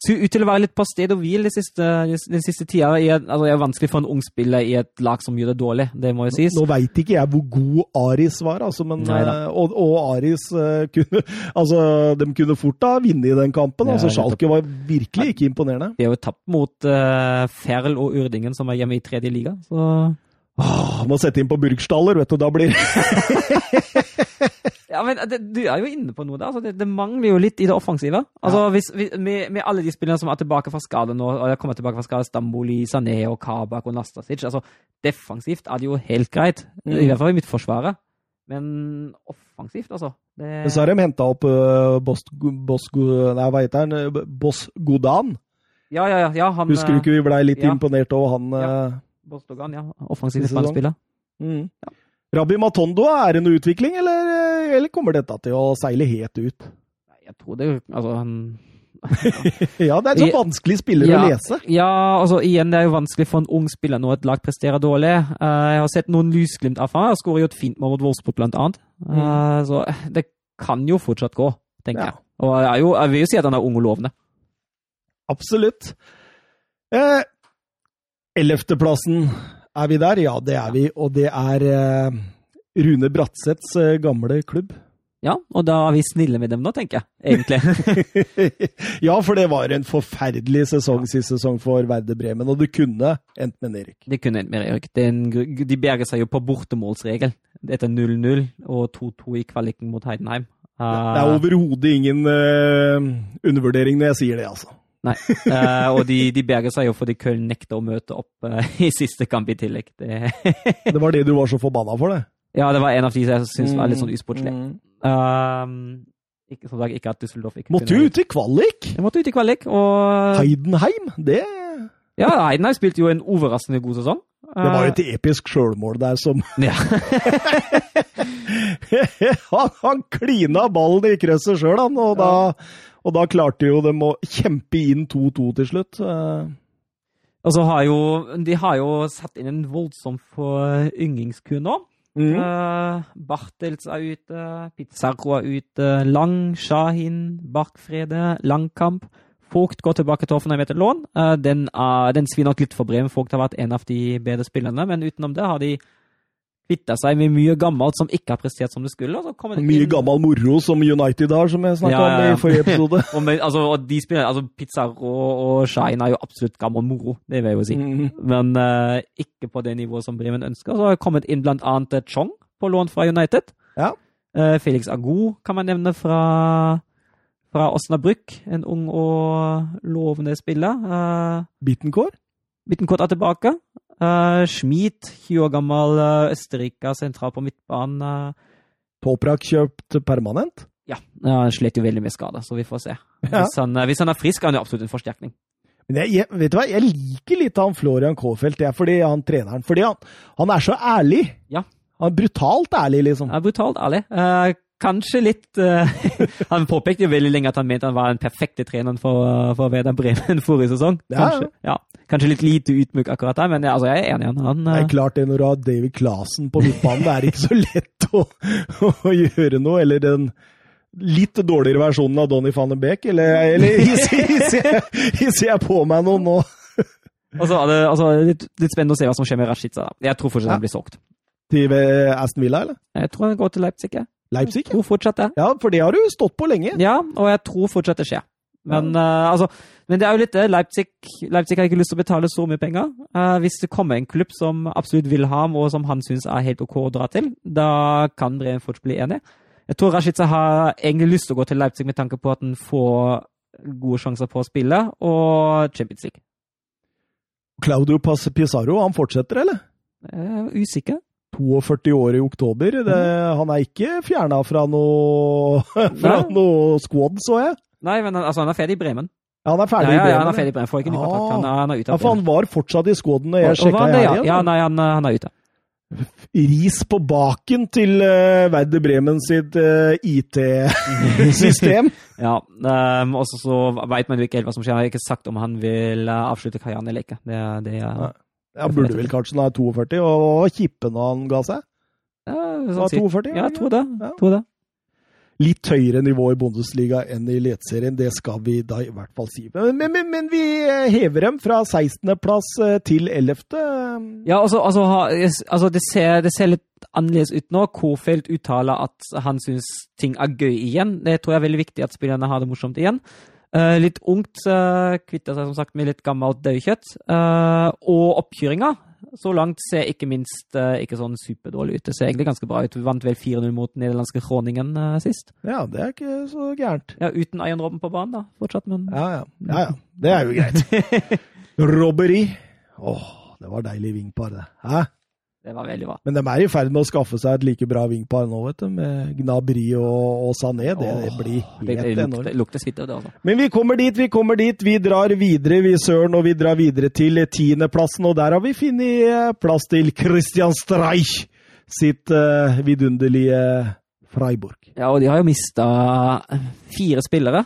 Ser ut til å være litt på sted og hvil den siste, den siste tida. Et, altså, det er vanskelig for en ung spiller i et lag som gjør det dårlig, det må jo sies. Nå veit ikke jeg hvor god Aris var, altså, men, eh, og, og Aris eh, kunne *laughs* Altså, de kunne fort ha vunnet den kampen. Ja, altså. Schalke var virkelig ikke imponerende. De har jo tapt mot uh, Ferl og Urdingen, som er hjemme i tredje liga. Så Åh, må sette inn på Burgstaller, vet du. Da blir *laughs* *laughs* Ja, men det, Du er jo inne på noe der. Altså, det, det mangler jo litt i det offensive. Altså, hvis, vi- med, med alle de spillerne som er tilbake fra skade nå, og jeg kommer tilbake fra skade, Stamboli, Sané og Kabak og Nastasic altså, Defensivt er det jo helt greit, Mm. i hvert fall i mitt forsvaret. Men offensivt, altså det, Men så har de henta opp uh, Boss, Boss, Nei, hva heter han? Eh, Boss Godan. Ja, ja, ja. ja han, Husker du ikke vi blei litt ja. imponert over han? Ja. eh, Godan, ja. Offensiv Siste Mm. midtbanespiller. Mm. Rabbi Matondo, er det noe utvikling, eller, eh, eller kommer dette til å seile helt ut? Jeg tror det Altså, han *laughs* Ja, det er en så vanskelig spiller Ja. å lese. Ja, altså igjen, det er jo vanskelig for en ung spiller når et lag presterer dårlig. Uh, jeg har sett noen lysglimt av ham. Han skårer jo et fint mål mot Wolfsburg, blant annet. Eh, så det kan jo fortsatt gå, tenker Mm. Ja. jeg. Og jeg, jo, jeg vil jo si at han er ung og lovende. Absolutt. Eh, Ellevteplassen, er vi der? Ja, det er vi. Og det er eh, Rune Bratseths eh, gamle klubb. Ja, og da er vi snille med dem nå, tenker jeg, egentlig. *laughs* ja, for det var en forferdelig sesong sist sesong for Verde Bremen, og det kunne endt med Erik. Det kunne endt med Erik. De berger seg jo på bortemålsregel etter 0-0 og 2-2 i kvaliken mot Heidenheim. Uh, det er overhodet ingen uh, undervurdering når jeg sier det, altså. Nei, uh, og de, de, berger seg jo fordi Köln nekter å møte opp i siste kamp i tillegg. Det, det var det du var så forbanna for, det? Ja, det var en av de som jeg syntes var litt sånn usportslig. Mm. Um, ikke, så ikke at Düsseldorf ikke Måtte kunne... ut i kvalik! Jeg måtte ut i kvalik, og Heidenheim, det Ja, Heidenheim spilte jo en overraskende god sesong. Det var jo et episk sjølmål der som Ja. *laughs* han, han klina ballen i krysset sjøl, han, og, da, og da klarte jo dem å kjempe inn 2-2 til slutt. Og så har jo De har jo satt inn en voldsom foryngringskur nå. Mm. Uh, Bartels er ute, Pizarro er ute, Lang, Shahin, Barkfrede, Langkamp. Vogt går tilbake til Hoffenheim etter lån. Uh, den, uh, den svir nok litt for Bremen. Vogt har vært en av de bedre spillerne, men utenom det har de kvitta seg med mye gammelt som ikke har prestert som det skulle. mye inn... gammel moro som United har, som jeg snakka ja, ja, ja. om i forrige *laughs* episode. og men, altså, og de spiller, altså, Pizarro og Shine er jo absolutt gammel moro, det vil jeg jo si. Mm. Men uh, ikke på det nivået som Bremen ønsker. Så har det kommet inn blant annet Chong på lån fra United. Ja. Uh, Felix Agu kan man nevne fra, fra Osnabrück. En ung og lovende spiller. Uh, Bittencourt? Bittencourt er tilbake. Uh, Schmid, 20 år gammel uh, østerriker, sentral på midtbanen. Uh, Toprak kjøpt permanent? Ja, han slet jo veldig med skade, så vi får se. Ja. Hvis, han, hvis, han, er frisk, er han jo absolutt en forsterkning. Men jeg, jeg, vet du hva, jeg liker litt av han Florian Kaafeldt, det er fordi han treneren. Fordi han, han, er så ærlig. Ja. Han er brutalt ærlig, liksom. Ja, brutalt ærlig. Uh, kanskje litt uh, *laughs* Han påpekte jo veldig lenge at han mente han var den perfekte treneren for, for Veda Bremen forrige sesong. Kanskje, ja. ja. Kanskje litt lite utmyk akkurat der, men altså, jeg er enig i han. han. Det er klart det, når du har David Clasen på midtbanen, det er ikke så *laughs* lett å, å, gjøre noe. Eller den litt dårligere versjonen av Donny van den Beek, eller, eller *laughs* hisser jeg på meg noe nå? altså, det, altså, litt, litt, spennende å se hva som skjer med Rashica. Jeg tror fortsatt ja. han blir solgt. Til eh, Aston Villa, eller? Jeg tror han går til Leipzig. Jeg. Leipzig? Jeg tror fortsatt det. Ja, for det har du stått på lenge. Ja, og jeg tror fortsatt det skjer. Men, uh, altså, men det er jo litt det. Leipzig, Leipzig, har ikke lyst til å betale så mye penger. Uh, hvis det kommer en klubb som absolutt vil ha ham, og som han syns er helt OK å dra til, da kan Bremen fort bli enig. Jeg tror Rashica har egentlig lyst til å gå til Leipzig med tanke på at han får gode sjanser på å spille, og Champions League. Claudio Pizarro, han fortsetter, eller? Er usikker. 42 år i oktober. Det, mm. Han er ikke fjerna fra noe, *laughs* fra noe squad, så jeg. Nei, men altså, han er ferdig i Bremen. Ja, han er ferdig ja, i Bremen. Ja, han er ferdig i Bremen. Får ikke ny kontrakt. Han, han, er ute. Ja, for han var fortsatt i Skåden når jeg sjekka her igjen. Ja, nei, han, han er ute. Ris på baken til uh, Verde Bremen sitt uh, IT-system. *laughs* ja, um, og så veit man jo ikke helt hva som skjer. Han har ikke sagt om han vil uh, avslutte karrieren eller ikke. Det, det, uh, ja, burde vel kanskje når han er 42, og kippe når han ga seg? Ja, sånn 42, ja, jeg tror det. Ja. Tror det. Litt høyere nivå i Bundesliga enn i Eliteserien, det skal vi da i hvert fall si. Men, men, men vi hever dem fra 16.-plass eh, til 11. Ja, altså, altså, altså det, ser, det, ser, litt annerledes ut nå. Kofeldt uttaler at han syns ting er gøy igjen. Det tror jeg er veldig viktig at spillerne har det morsomt igjen. Uh, litt ungt, uh, kvitter seg som sagt med litt gammelt daukjøtt. Uh, og oppkjøringa så langt ser ikke minst uh, ikke sånn superdårlig ut. Det ser egentlig ganske bra ut. Vi vant vel 4-0 mot nederlandske Groningen uh, sist. Ja, det er ikke så gærent. Ja, Uten Ayan Robben på banen, da, fortsatt, men Ja, ja. ja, ja. Det er jo greit. *laughs* Robberi. Åh, det var deilig vingpar, det. Hæ? Det var veldig bra. Men de er i ferd med å skaffe seg et like bra vingpar nå, vet du. Med Gnabry og, og Sané. Det, det blir helt det, det enormt. Det lukter det, altså. Men vi kommer dit, vi kommer dit. Vi drar videre, vi søren, og vi drar videre til tiendeplassen. Og der har vi funnet eh, plass til Christian Streich sitt uh, vidunderlige Freiburg. Ja, og de har jo mista fire spillere.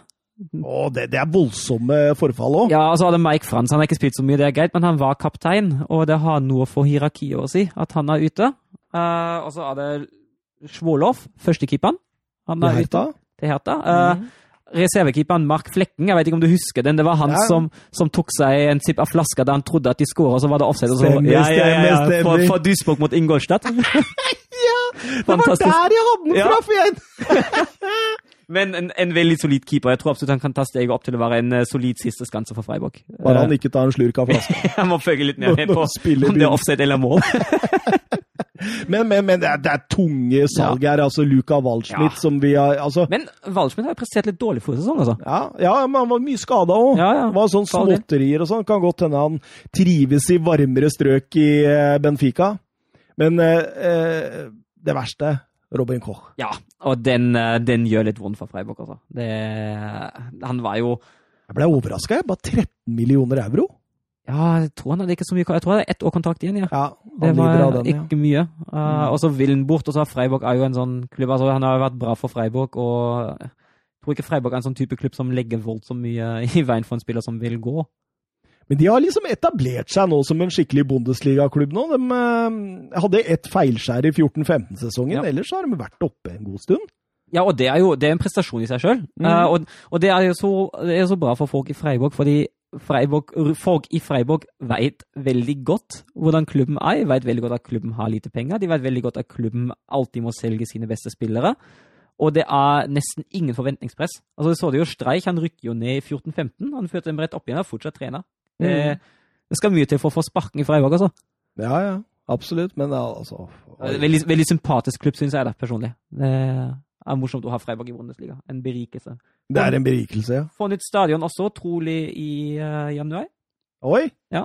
Oh, det, det, er voldsomme forfall òg. Ja, og altså hadde Mike Frans han har ikke spilt så mye, det er greit, men han var kaptein, og det har noe for hierarkiet å si at han er ute. Uh, og så er det Svolov, førstekeeperen. Han er ute til Herta. Uh, mm. Reservekeeperen Mark Flekken, jeg vet ikke om du husker den. Det var han ja. som, som, tok seg en sipp av flaska da han trodde at de skåra, og så var det offside. Stemmer, ja, ja, ja, ja, For, for Duisburg mot Ingolstadt. *laughs* ja! Det var Fantastisk. der jeg hadde den Ja. fra! *laughs* Men en, en veldig solid keeper. Jeg tror absolutt han kan ta steget opp til å være en eh, solid siste skanse for Freiburg. Bare han Eh, ikke tar en slurk av flaska. *laughs* jeg må følge litt mer med på om det er offside eller mål. *laughs* Men, men, men det, er, det er tunge salg her. Altså Luka Waldschmidt Ja. som vi har altså, Men Waldschmidt har jo prestert litt dårlig forrige sesong, altså. ja, ja, men han var mye skada òg. Ja, ja. Var sånn småtterier og sånn. Kan godt hende han trives i varmere strøk i eh, Benfica. Men eh, det verste Robin Koch. Ja, og den, eh, den gjør litt vondt for Freiburg, altså. Det, han var jo Jeg ble overraska. Bare 13 millioner euro. Ja, jeg tror han hadde ikke så mye Jeg tror det er ett år kontrakt igjen, ja. Ja, Det han var den, ja. ikke mye. Uh, og så vil han bort, og så har Freiburg er jo en sånn klubb altså Han har jo vært bra for Freiburg, og jeg tror ikke Freiburg er en sånn type klubb som legger voldsomt mye i veien for en spiller som vil gå. Men de har liksom etablert seg nå som en skikkelig Bundesliga-klubb nå. De eh, hadde ett feilskjær i 14-15-sesongen, Ja. ellers har de vært oppe en god stund. Ja, og det er jo det er en prestasjon i seg sjøl. Mhm. og, og det er så, det er så bra for folk i Freiburg, fordi Freiburg, folk i Freiburg vet veldig godt hvordan klubben er. De vet veldig godt at klubben har lite penger. De vet veldig godt at klubben alltid må selge sine beste spillere. Og det er nesten ingen forventningspress. Altså, du så det jo Streich, han rykker jo ned i 14-15. Han førte dem rett opp igjen og er fortsatt trener. Det, Eh, det skal mye til for å få sparken i Freiburg, altså. Ja, ja. Absolutt. Men altså Veldig, veldig sympatisk klubb, syns jeg det personlig. Det er morsomt å ha Freiburg i Bundesliga. En berikelse. Det er en berikelse, ja. Få nytt stadion også, trolig i uh, januar. Oi! Ja.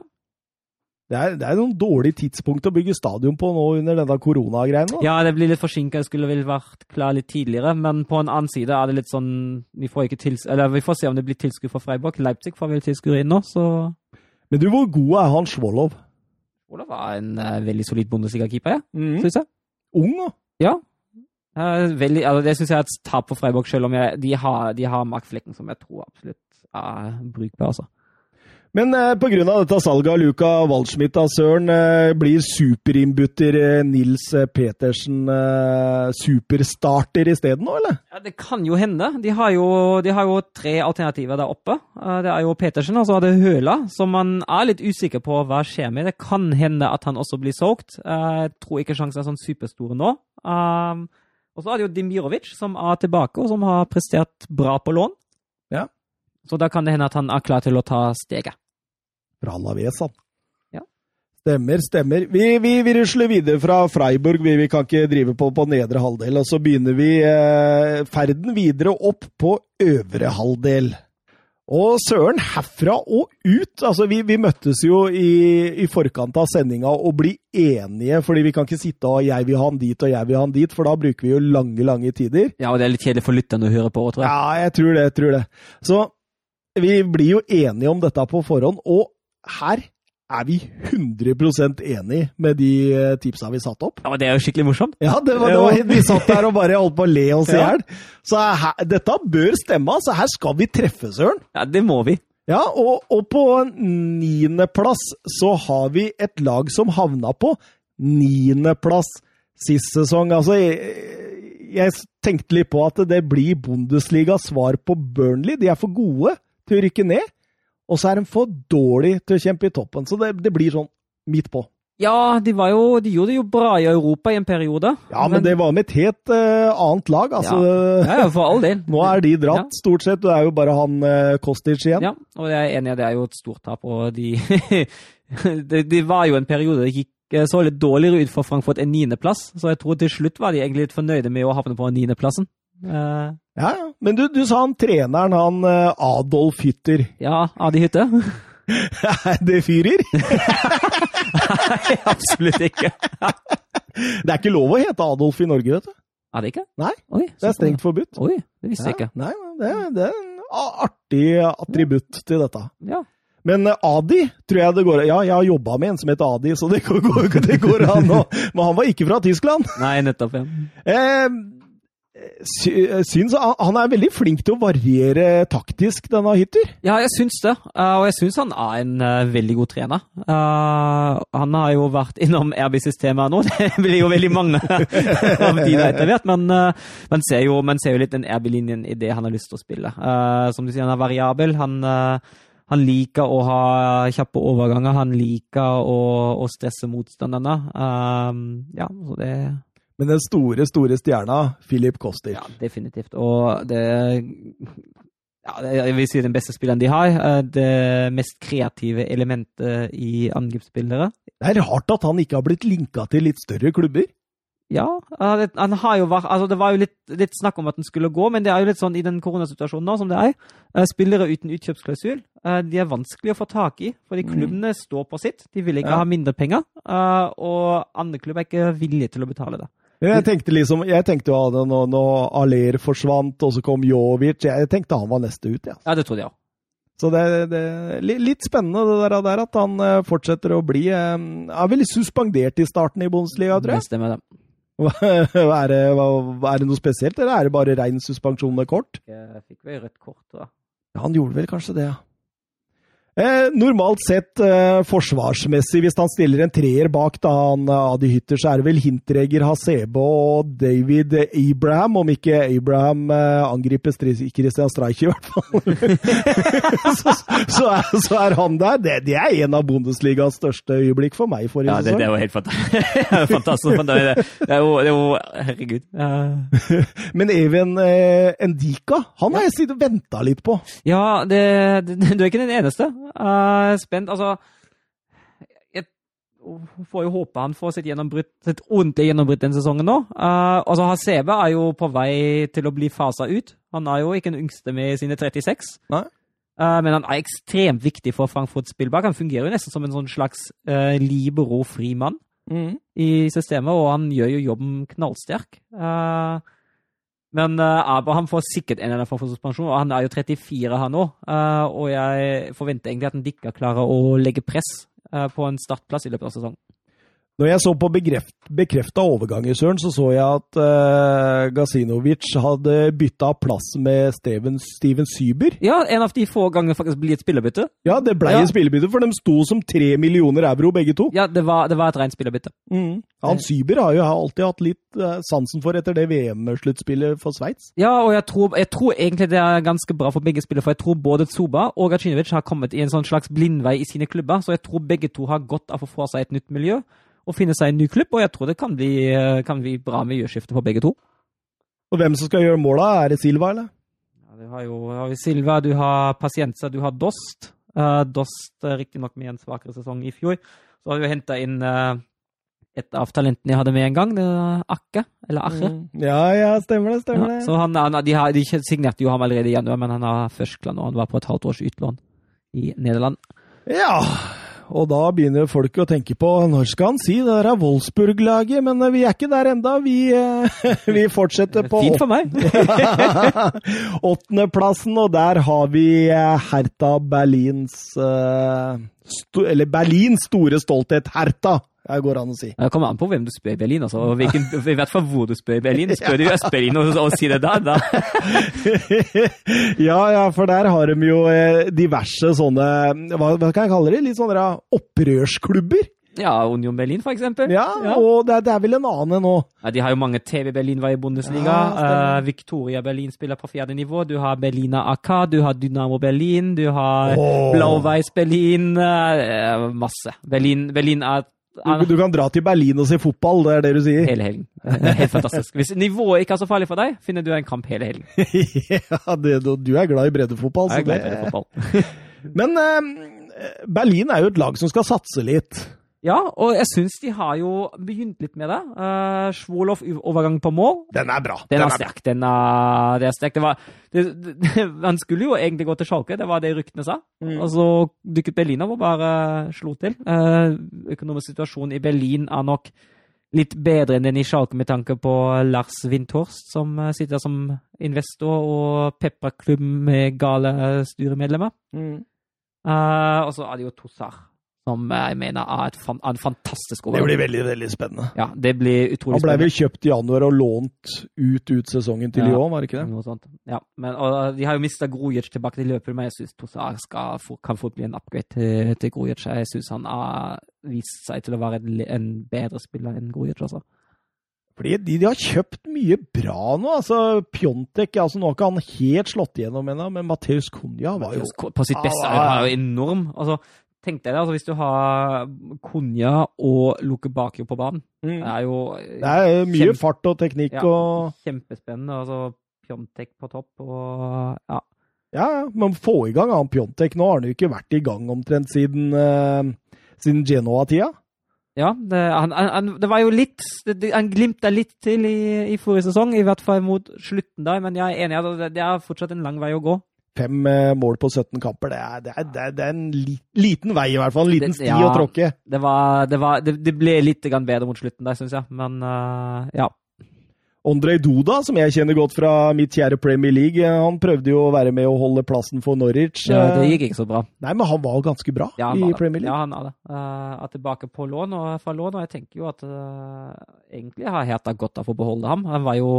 Det er, det er noen dårlige tidspunkt å bygge stadion på nå under denne koronagreien. Ja, det blir litt forsinka, skulle vel vært klar litt tidligere. Men på en annen side er det litt sånn Vi får, ikke tils eller, vi får se om det blir tilskudd for Freiburg. Leipzig får vel tilskudd inn nå, så Men du, hvor god er han Svolov? Svolov var en uh, veldig solid Bundesliga-keeper, ja, Mm. syns jeg. Ung, da. Ja. Uh, veldig, altså, det syns jeg er et tap for Freiburg, selv om jeg, de har, de har Mark Flekken, som jeg tror absolutt er brukbar. altså. Men eh, pga. dette salget av Luca Waldschmidt av Søren, eh, blir superinnbytter eh, Nils eh, Petersen eh, superstarter isteden nå, eller? Ja, Det kan jo hende. De har jo, de har jo tre alternativer der oppe. Eh, Det er jo Petersen, og så er det Høla, som man er litt usikker på hva skjer med. Det kan hende at han også blir solgt. Eh, Jeg tror ikke sjansen er sånn superstore nå. Og så er det jo Dimirovic, som er tilbake, og som har prestert bra på lån. Så da kan det hende at han er klar til å ta steget. Fra Alaves, han. Ja. Stemmer, stemmer. Vi, vi, vi rusler videre fra Freiburg. Vi, vi kan ikke drive på på nedre halvdel. Og så begynner vi eh, ferden videre opp på øvre halvdel. Og søren, herfra og ut! Altså, vi, vi møttes jo i, i forkant av sendinga og blir enige, fordi vi kan ikke sitte og 'jeg vil ha han dit' og 'jeg vil ha han dit', for da bruker vi jo lange, lange tider. Ja, og det er litt kjedelig for lytterne å høre på, tror jeg. Ja, jeg tror det, jeg tror det. Så vi blir jo enige om dette på forhånd, og her er vi 100% enig med de eh, tipsa vi satte opp. Ja, men Det er jo skikkelig morsomt. Ja, det var, det var, vi satt der og bare holdt på å le oss i Ja. Så her, dette bør stemme, så her skal vi treffe, Søren. Ja, Det må vi. Ja, og, og på niendeplass så har vi et lag som havna på niendeplass sist sesong. Altså, jeg, jeg tenkte litt på at det blir Bundesligas svar på Burnley. De er for gode til å rykke ned, og så er de for dårlige til å kjempe i toppen. Så det, det blir sånn midt på. Ja, de, var jo, de gjorde det jo bra i Europa i en periode. Ja, men det var med et helt uh, annet lag. Altså, Ja, ja, for all del. *laughs* Nå er de dratt, Ja. stort sett. Det er jo bare han uh, Kostic igjen. Ja, og jeg er enig, i at det er jo et stort tap. Og de, *laughs* det, det var jo en periode det gikk eh, så litt dårligere ut for Frankfurt enn niendeplass, så jeg tror til slutt var de egentlig litt fornøyde med å havne på niendeplassen. Uh, Ja, ja. Men du, du sa han treneren, han eh, Adolf Hytter. *laughs* ja, Adi Hytte? Er det fyrer? *laughs* Nei, absolutt ikke. *laughs* Det er ikke lov å hete Adolf i Norge, vet du. Er det ikke? Nei, Oi, Det er strengt forbudt. Oi, det visste jeg ikke. Nei, det det er en artig attributt til dette. Ja. Men eh, Adi tror jeg det går Ja, jeg har jobba med en som heter Adi, så det går, det går an nå. Men han var ikke fra Tyskland. Nei, nettopp. Ja. Eh, syns han, han er veldig flink til å variere taktisk, denne Hytter. Ja, jeg syns det. Eh, og jeg syns han er en eh, veldig god trener. Eh, han har jo vært innom RB-systemet nå. *laughs* Det blir jo veldig mange *laughs* av de etter hvert. Men eh, man, ser jo, man ser jo litt den RB-linjen i det han har lyst til å spille. Eh, som du sier, han er variabel. Han, eh, han liker å ha kjappe overganger. Han liker å, å stresse motstanderne. Eh, ja, så det Men den store, store stjerna, Filip Kostic. Ja, definitivt. Og det ja, Jeg vil si den beste spilleren de har. Det mest kreative elementet i angrepsspillere. Det er rart at han ikke har blitt linka til litt større klubber. Ja, han har jo vært Altså, det var jo litt, litt snakk om at den skulle gå, men det er jo litt sånn i den koronasituasjonen nå som det er. eh, Spillere uten utkjøpsklausul, eh, de er vanskelig å få tak i, fordi Mm. klubbene står på sitt. De vil ikke Ja. ha mindre penger, eh, og andre klubber er ikke villige til å betale det. Jeg tenkte liksom, jeg tenkte jo at når, når Aller forsvant, og så kom Jovic Jeg tenkte han var neste ut, ja. Ja, det trodde jeg òg. Så det, er litt spennende det der, der at han eh, fortsetter å bli eh, Er vel suspendert i starten i Bundesliga, tror jeg. Det stemmer, det. *laughs* er, det, hva- er det noe spesielt, eller er det bare rein suspensjon med kort? Jeg fikk vel rødt kort, da. Ja, han gjorde vel kanskje det, ja. Eh, normalt sett eh, forsvarsmessig, hvis han stiller en treer bak da han eh, Adi Hytter, så er det vel Hinteregger, Hasebe og David Abraham, om ikke Abraham eh, angriper Christian Streich i hvert fall. *laughs* så, så, er, så er han der. Det, det er en av Bundesligas største øyeblikk for meg forrige Ja, det, det er jo helt *laughs* fantastisk. fantastisk. Det, er- det er jo, det er jo Herregud. Eh, *laughs* Men Even eh, Endika, han har jeg sittet og venta litt på. Ja, det, det, du er ikke den eneste. Eh, spent. Altså Jeg får jo håpe han får sitt, sitt ordentlige gjennombrudd denne sesongen nå. Uh, altså Hasebe er jo på vei til å bli fasa ut. Han er jo ikke den yngste med sine 36. Nei. Uh, men han er ekstremt viktig for Frankfurt Spillbakk. Han fungerer jo nesten som en sånn slags uh, libero-fri mann i systemet, og han gjør jo jobben knallsterk. Eh, men uh, Abraham får sikkert en eller annen form for suspensjon, og han er jo 34 her nå. Uh, og jeg forventer egentlig at han ikke klarer å legge press uh, på en startplass i løpet av sesongen. Når jeg så på bekrefta overganger, Søren, så så jeg at uh, Gazinovic hadde bytta plass med Steven, Steven Syber. Ja, en av de få ganger faktisk blir et spillerbytte. Ja, det ble Ja. et spillerbytte, for de sto som tre millioner euro, begge to. Ja, det var, det var et rent spillerbytte. Mm. Han Syber har jo alltid hatt litt eh, sansen for etter det VM-sluttspillet for Sveits. Ja, og jeg tror, jeg tror egentlig det er ganske bra for begge spillere, for jeg tror både Zuba og Gacinovic har kommet i en sånn slags blindvei i sine klubber, så jeg tror begge to har godt av å få seg et nytt miljø og finne seg en ny klubb, og jeg tror det kan bli, eh, kan bli bra miljøskifte på begge to. Og hvem som skal gjøre måla, er det Silva, eller? Ja, du har jo har Silva, du har Pasienza, du har Dost. Uh, Dost uh, riktignok med en svakere sesong i fjor. Så har du henta inn uh, et av talentene jeg hadde med en gang, det er Akke. Eller Arre. Ja, ja, stemmer det, stemmer Ja, det. så han, han, de, har, de signerte jo ham allerede i januar, men han har førstklan, og han var på et halvt års utlån i Nederland. Ja, og da begynner folk å tenke på når skal han si det der er Wolfsburg-laget, men eh, vi er ikke der enda. Vi, eh, *laughs* vi fortsetter på Fint for meg. *laughs* åttendeplassen, og der har vi eh, Hertha Berlins Eller Berlins store stolthet, Hertha, det går an å si. Det kommer an på hvem du spør i Berlin. altså, og hvilken, *laughs* I hvert fall hvor du spør i Berlin. Spør du i Øst-Berlin og, og sier det der, da *laughs* ja, ja, for der har de jo eh, diverse sånne Hva, hva kan jeg kalle det? Litt sånne opprørsklubber. Ja, Union Berlin, for eksempel. Ja, og det er, det er vel en annen nå. Ja, de har jo mange TV Berlin var i Bundesliga. Ja. Eh, Victoria Berlin spiller på fjerde nivå. Du har Berlina AK, du har Dynamo Berlin, du har oh. Blau-Weiß Berlin. uh, masse. Berlin, Berlin er, Du, du kan dra til Berlin og se fotball, det er det du sier? hele helgen. *laughs* Helt fantastisk. Hvis nivået ikke er så farlig for deg, finner du en kamp hele helgen. *laughs* ja, det, du er glad i breddefotball. Jeg er glad i breddefotball. *laughs* Men eh, Berlin er jo et lag som skal satse litt. Ja, og jeg syns de har jo begynt litt med det. Uh, Svolov overgang på mål. Den er bra. Den er sterk. Den er, det er sterk. Det var, det, det, *laughs* han skulle jo egentlig gå til Schalke, det var det ryktene sa. Mm. Og så dukket Berlin opp og bare slo til. Uh, økonomisk situasjon i Berlin er nok litt bedre enn den i Schalke med tanke på Lars Windhorst, som eh, sitter som investor, og Pepperklubb med gale styremedlemmer. Mm. Uh, og så er det jo Tossar, som jeg mener er et fan, er en fantastisk Det blir veldig veldig spennende. Ja, det blir utrolig spennende. Han ble vel kjøpt i januar og lånt ut ut sesongen til Ja. Lyon, var det ikke det? Noe sånt. Ja, men, og de har jo mista Grujic tilbake til løpet, men jeg syns Tossar kan fort bli en upgrade til, til Grujic. Jeg syns han har vist seg til å være en, en bedre spiller enn Grujic. Altså. Fordi de, de har kjøpt mye bra nå. altså Pjontek altså Nå har ikke han helt slått igjennom ennå, men Mateus Cunha var jo På sitt beste Ah, var jo enorm. Altså, tenk deg det, altså hvis du har Konja og Luke Bakio på banen. Det er jo Det er mye kjempe- fart og teknikk ja, og kjempespennende. Altså Pjontek på topp og ja. Ja. Men få i gang han Pjontek. Nå har han jo ikke vært i gang omtrent siden, uh, siden Genoa-tida. Ja, det, han, han, det var jo litt Han glimta litt til i, i forrige sesong, i hvert fall mot slutten der. Men jeg er enig i at det, det er fortsatt en lang vei å gå. Fem eh, mål på 17 kamper, det er, det er, det er, det er en li, liten vei i hvert fall. En liten sti ja. å tråkke. Det, var, det, var, det, ble litt bedre mot slutten der, syns jeg. Men uh, ja. Andrej Duda, som jeg kjenner godt fra mitt kjære Premier League, eh, han prøvde jo å være med å holde plassen for Norwich. ja. Det gikk ikke så bra. Nei, men han var jo ganske bra Ja, i. Premier League. Ja, han er det. Uh, er tilbake på lån og fra lån, og jeg tenker jo at uh, egentlig har Heta godt av å beholde ham. Han var jo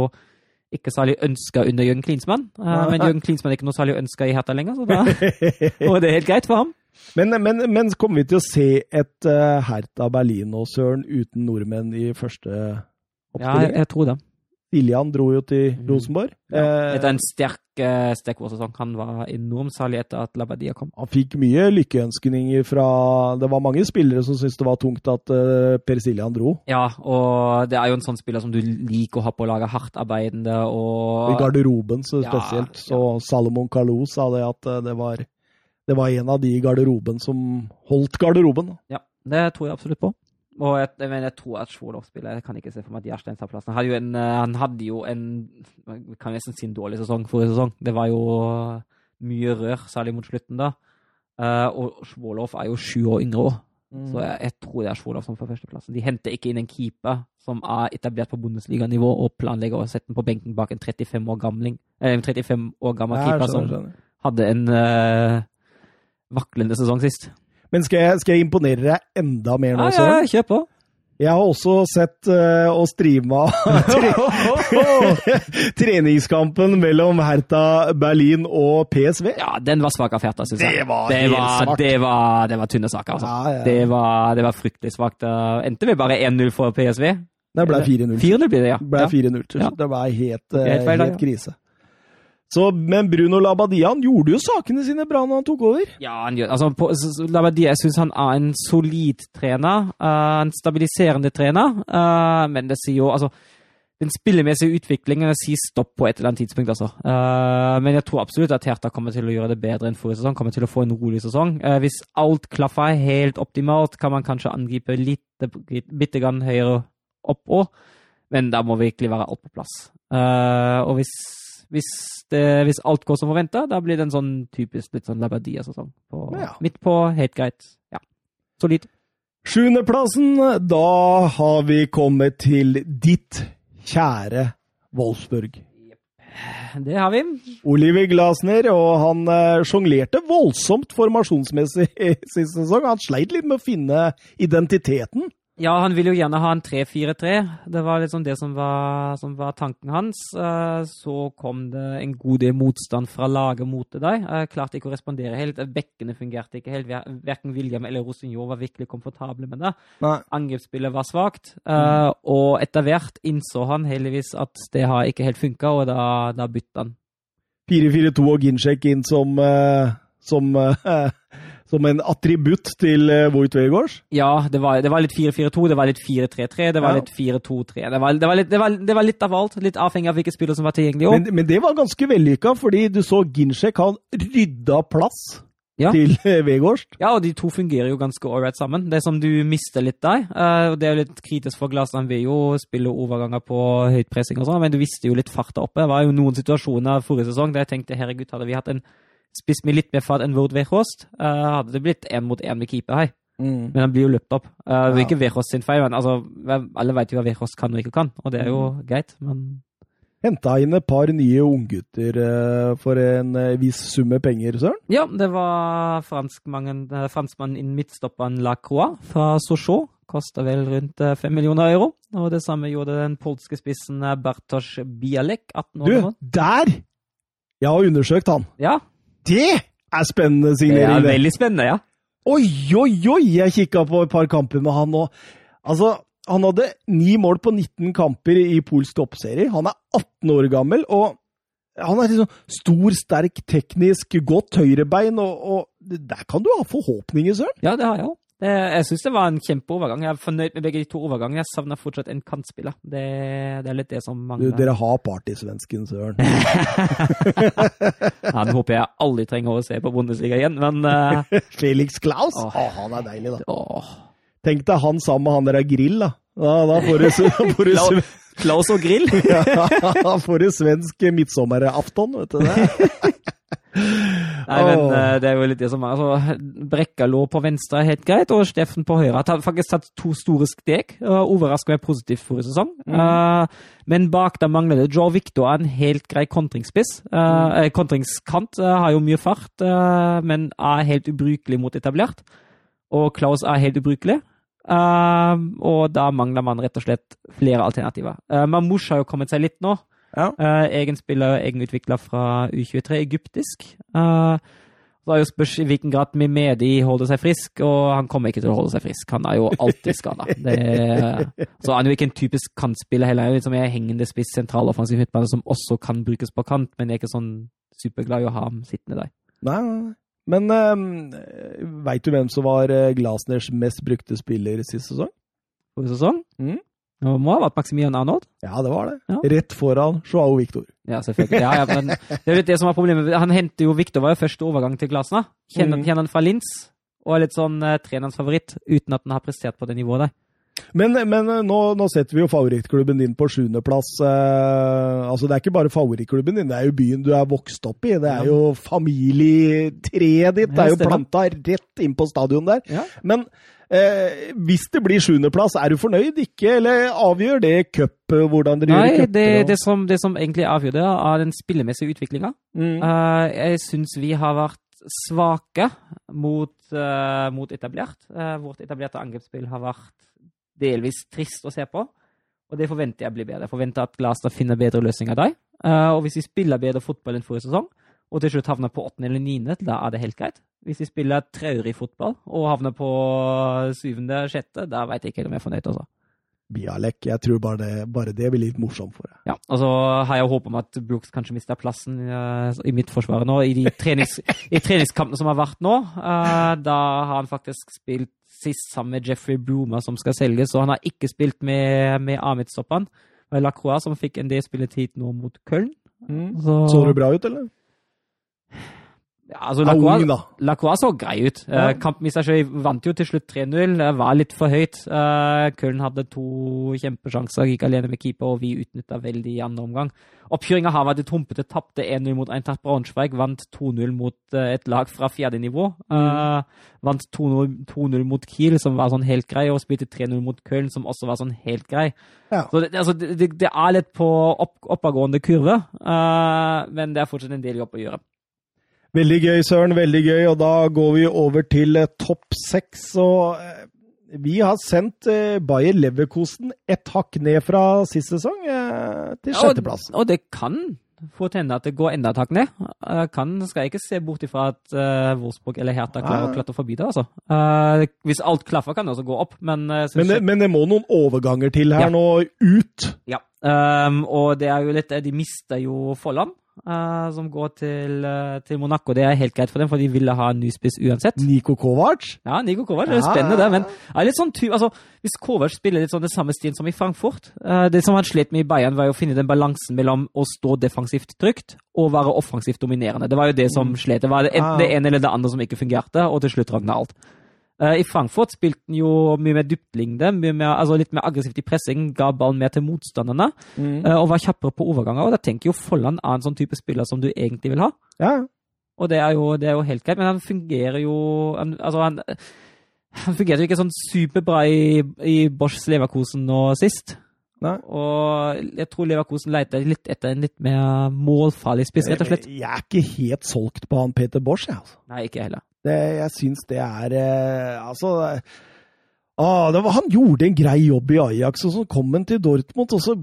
ikke særlig ønska under Jørgen Klinsmann, eh, men Jørgen Klinsmann er ikke noe særlig ønska i Hertha lenger, så da *laughs* og det helt greit for ham. Men, men, men kommer vi til å se et uh, Hertha Berlin og Søren uten nordmenn i første Ja, oppstilling? jeg, jeg tror det. Siljan dro jo til Mm. Rosenborg. Ja. Eh, Etter en sterk uh. Han var enormt særlig etter at Labadia kom. han fikk mye lykkeønskninger fra Det var mange spillere som syntes det var tungt at eh, Per Siljan dro. Ja, og det er jo en sånn spiller som du liker å ha på laget, hardtarbeidende I og garderoben så Ja, spesielt. Så Salomon Kalou sa det at det var, det var en av de i garderoben som holdt garderoben. Ja, det tror jeg absolutt på. Og jeg, jeg, jeg tror at Sjolov spiller. Jeg kan ikke se for meg at Jarstein tar plassen. Han hadde jo en, eh, han hadde jo en kan nesten si en dårlig sesong forrige sesong. Det var jo mye rør, særlig mot slutten da. Eh, og Svolov er jo sju år yngre òg, så jeg, jeg tror det er Svolov som får førsteplassen. De henter ikke inn en keeper som er etablert på Bundesliga-nivå og planlegger å sette den på benken bak en 35 år, gamling, eh, en 35 år gammel keeper som hadde en eh, vaklende sesong sist. Men skal jeg, skal jeg imponere deg enda mer nå, Søren? ja, ja, kjør på. Jeg har også sett uh, og streama *laughs* *laughs* *laughs* treningskampen mellom Hertha Berlin og PSV. Ja, den var svak av Hertha, syns jeg. Det var det helt var, svakt. det var, det var tynne saker, altså. Ja, ja. Det, var, det var fryktelig svakt. Det endte vi bare 1-0 for PSV. Det ble 4-0. 4-0 blir det, ja. Ble ja. 4-0 til Ja. Det var helt, uh, Helt feil, helt krise. Så, men Bruno Labadia han gjorde jo sakene sine bra når han tok over. Ja, han gjør altså, på, Labadia, Jeg syns han er en solid trener. Uh, en stabiliserende trener. Uh, men det sier jo altså Den spillemessige utviklingen sier stopp på et eller annet tidspunkt, altså. Uh, men jeg tror absolutt at Hertha kommer til å gjøre det bedre enn forrige sesong. Kommer til å få en rolig sesong. Hvis alt klaffer helt optimalt, kan man kanskje angripe litt bitte grann høyere opp òg. Men da må virkelig være alt på plass. Og hvis, hvis, det, hvis alt går som forventa, da blir det en sånn typisk litt sånn Labadia-sesong. På- Ja. Midt på, helt greit. Ja. Solid. Sjuendeplassen, da har vi kommet til ditt kjære Wolfsburg. Det har vi. Oliver Glasner, og han eh, sjonglerte voldsomt formasjonsmessig *laughs* sist sesong. Han sleit litt med å finne identiteten. Ja, han ville jo gjerne ha en 3-4-3. Det var liksom det som var, som var tanken hans. Eh, Så kom det en god del motstand fra laget mot det der. Jeg klarte ikke å respondere helt. Bekkene fungerte ikke helt. Verken William eller Rosinho var virkelig komfortable med det. Nei. Angrepsspillet var svakt, Mm. og etter hvert innså han heldigvis at det har ikke helt funka, og da, da bytta han. 4-4-2 og Ginchek inn som, eh, som, eh, som en attributt til uh, Voigt Ja, det var, det var litt 4-4-2, det var litt 4-3-3, det var litt 4-2-3. Det, var- det, litt- det, det var litt av alt. Litt avhengig av hvilke spillere som var tilgjengelig. Men, men det var ganske vellykka, fordi du så Ginchek han rydda plass Ja. til uh, Ja, og de to fungerer jo ganske ålreit sammen. Det som du mister litt der, eh, og det er jo litt kritisk for Glasland, vil jo spille overganger på høytpressing og sånn, men du visste jo litt fart der oppe. Det var jo noen situasjoner forrige sesong der jeg tenkte herregud, hadde vi hatt en spiss med litt mer fart enn Wood Weghorst, uh, hadde det blitt én mot én med keeper her. Men han blir jo løpt opp. Eh, Det er ikke Weghorst sin feil, men altså, alle vet jo hva Weghorst kan og ikke kan, og det er jo greit, men Henta inn et par nye unggutter uh, for en uh, viss sum med penger, Søren. Ja, det var franskmannen uh, franskmannen innen midtstopperen Lacroix fra Sochaux. Kosta vel rundt eh, fem millioner euro. Og det samme gjorde den polske spissen eh, Bartosz Bialek. 18 år Du, der! Jeg har undersøkt han. Ja, Det er spennende signering! det er veldig spennende, ja. Oi, oi, oi! Jeg kikka på et par kamper med han og Altså, han hadde ni mål på 19 kamper i polsk toppserie. Han er 18 år gammel, og han er liksom stor, sterk, teknisk, godt høyrebein og, og der kan du ha forhåpninger, Søren. Ja, det har jeg òg. Jeg syns det var en kjempeovergang. Jeg er fornøyd med begge de to overgangene. Jeg savner fortsatt en kantspiller. Det, det er litt det som Du, dere har partysvensken, Søren. *laughs* Han håper jeg aldri trenger å se på Bundesliga igjen, men uh... *laughs* Felix Klaus? Åh. Åh, han er deilig, da. åh. Tenk deg han sammen med han der er grill, da. Da, da får du, *laughs* Klaus og grill. ja, da får du svensk midtsommeraften, vet du det. Nei, men eh, det er jo litt det som er. Altså, Brekka lå på venstre helt greit, og Steffen på høyre. Har faktisk tatt to store steg. Uh, Overraska meg positivt forrige sesong. Eh, men bak der mangler det Joe Victor er en helt grei kontringsspiss. Uh, mm. Kontringskant har jo mye fart, men er helt ubrukelig mot etablert. Og Klaus er helt ubrukelig. Og da mangler man rett og slett flere alternativer. Uh, Mamouche har jo kommet seg litt nå. Ja. Uh, egen spiller, egenutvikla fra U23, egyptisk. Uh, det er jo spørs i hvilken grad Mimedi holder seg frisk, og han kommer ikke til å holde seg frisk. Han er jo alltid skada. Så han er jo ikke en typisk kantspiller heller. Han er jo en hengende spiss sentraloffensiv midtbane som også kan brukes på kant, men jeg er ikke sånn superglad i å ha ham sittende der. Nei. Men um, veit du hvem som var eh, Glasners mest brukte spiller sist sesong? Forrige sesong. Mhm. Det må ha vært Maximilian Arnold. Ja, det var det. Ja. Rett foran Joao Victor. Ja, selvfølgelig. Ja, ja, men det er litt det som var problemet. Han henter jo Victor var jo første overgang til Glasna. Kjenner, mm. kjenner han fra Linz, og er litt sånn uh, trenerens favoritt, uten at han har prestert på det nivået der. Men, men eh, nå, nå setter vi jo favorittklubben din på sjuendeplass. Eh, altså, det er ikke bare favorittklubben din, det er jo byen du er vokst opp i. Det er jo familietreet ditt. Det er jo planta rett inn på stadion der. Ja. Men eh, hvis det blir sjuendeplass, er du fornøyd? Ikke? Eller avgjør det cup, eh, hvordan dere Nei, gjør cuper? det, og- det, som, det som egentlig avgjør det, er den spillemessige utviklinga. Mm. Uh, jeg syns vi har vært svake mot, uh, mot etablert. Uh, vårt etablerte angrepsspill har vært delvis trist å se på. Og det forventer jeg blir bedre. Jeg forventer at Glasner finner bedre løsninger der. Uh, og hvis vi spiller bedre fotball enn forrige sesong, og til slutt havner på åttende eller niende, da er det helt greit. Hvis vi spiller traurig fotball og havner på syvende, sjette, da veit jeg ikke om jeg er fornøyd, altså. Bialek, jeg tror bare det, bare det blir litt morsomt for deg. Ja, og så har jeg håp om at Brooks kanskje mister plassen uh, i mitt forsvar nå. I de trenings, i treningskampene som har vært nå, uh, da har han faktisk spilt sist sammen med Jeffrey Bruma, som skal selges, så han har ikke spilt med, med var Lacroix som fikk en del spilletid nå mot Köln. Så, Så det bra ut, eller? Ja, altså, Lacroix. Så grei ut. Ja. Uh, Kampen i seg selv vant jo til slutt 3-0. Det var litt for høyt. Uh, Köln hadde to kjempesjanser, gikk alene med keeper, og vi utnytta veldig i andre omgang. Oppkjøringa har vært humpete. Tapte 1-0 mot Eintracht Braunschweig. Vant 2-0 mot uh, et lag fra fjerde nivå. Uh, Vant 2-0 2-0 mot Kiel, som var sånn helt grei, og spilte 3-0 mot Köln, som også var sånn helt grei. Ja. Så det, altså, det, det- er litt på opp, oppadgående kurve, men det er fortsatt en del jobb å gjøre. Veldig gøy, Søren. Veldig gøy. Og da går vi over til eh, topp seks. Og eh, vi har sendt eh, Bayer Leverkosen et hakk ned fra sist sesong til Ja, sjetteplass. Og, og det kan fort hende at det går enda et hakk ned. Kan, skal jeg ikke se bort ifra at uh, Wolfsburg eller Hertha klarer å klatre forbi det. altså. Uh, hvis alt klaffer, kan det også gå opp, men uh, Men det, men det må noen overganger til her Ja. nå, ut. Ja. Um, og det er jo litt De mister jo Folland, eh, som går til, eh, til Monaco. Det er helt greit for dem, for de ville ha en ny spiss uansett. Niko Kovac. Ja, Nico Kovac det er spennende, det. Men er litt sånn altså, hvis Kovac spiller litt sånn det samme stilen som i Frankfurt eh, Det som han slet med i Bayern, var å finne den balansen mellom å stå defensivt trygt og være offensivt dominerende. Det var jo det som slet. Det var enten Ah. det ene eller det andre som ikke fungerte, og til slutt ragna alt. Eh, I Frankfurt spilte han jo mye mer dyptlengde, altså litt mer aggressivt i pressing, ga ballen mer til motstanderne, mm. og var kjappere på overganger. Og da tenker jo Folland er en sånn type spiller som du egentlig vil ha. Ja. Og det er, jo, det er jo helt greit, men han fungerer jo han, Altså, han, han fungerte jo ikke sånn superbra i, i Boschs Leverkosen nå sist. Nei. Og jeg tror Leverkosen leter litt etter en litt mer målfarlig spiss, rett og slett. Jeg er ikke helt solgt på han Peter Bosch, jeg. Altså. Nei, ikke heller. Det, jeg syns det er eh, Altså ah, det var, Han gjorde en grei jobb i Ajax, og så kom han til Dortmund, og så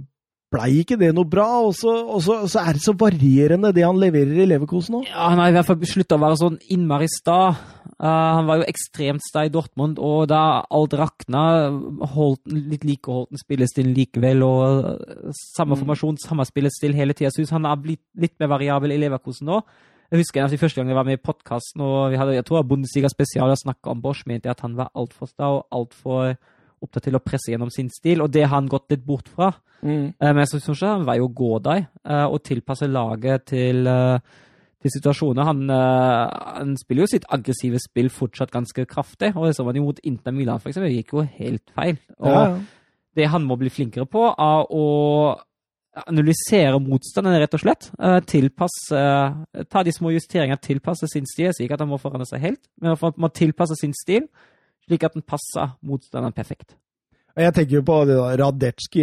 blei ikke det noe bra. Og så, og så, så er det så varierende, det han leverer i Leverkosen nå. Ja, Han har i hvert fall slutta å være sånn innmari sta. Uh, han var jo ekstremt sta i Dortmund, og da alt rakna, holdt litt like holdt han spillestilen likevel, og eh, samme Mm. formasjon, samme spillestil hele tida. Syns han har blitt litt mer variabel i Leverkosen nå. Jeg husker jeg, første gang jeg var med i podkasten, og vi hadde, jeg tror det Bundesliga spesial og snakka om Bosch, mente jeg at han var altfor sta og altfor opptatt til å presse gjennom sin stil, og det har han gått litt bort fra. Mm. Eh, Men jeg ikke han var jo gå der, eh, og tilpasse laget til, eh, til situasjoner. Han, han spiller jo sitt aggressive spill fortsatt ganske kraftig, og så man det jo mot Inter Milan, for eksempel, det gikk jo helt feil. Og Ja, ja. det han må bli flinkere på, er å analysere motstanderne, rett og slett. Eh, Tilpasse eh, Ta de små justeringene, tilpasse sin stil. Jeg ikke at han må forandre seg helt, men man må tilpasse sin stil slik at den passer motstanderen perfekt. Jeg tenker jo på det da,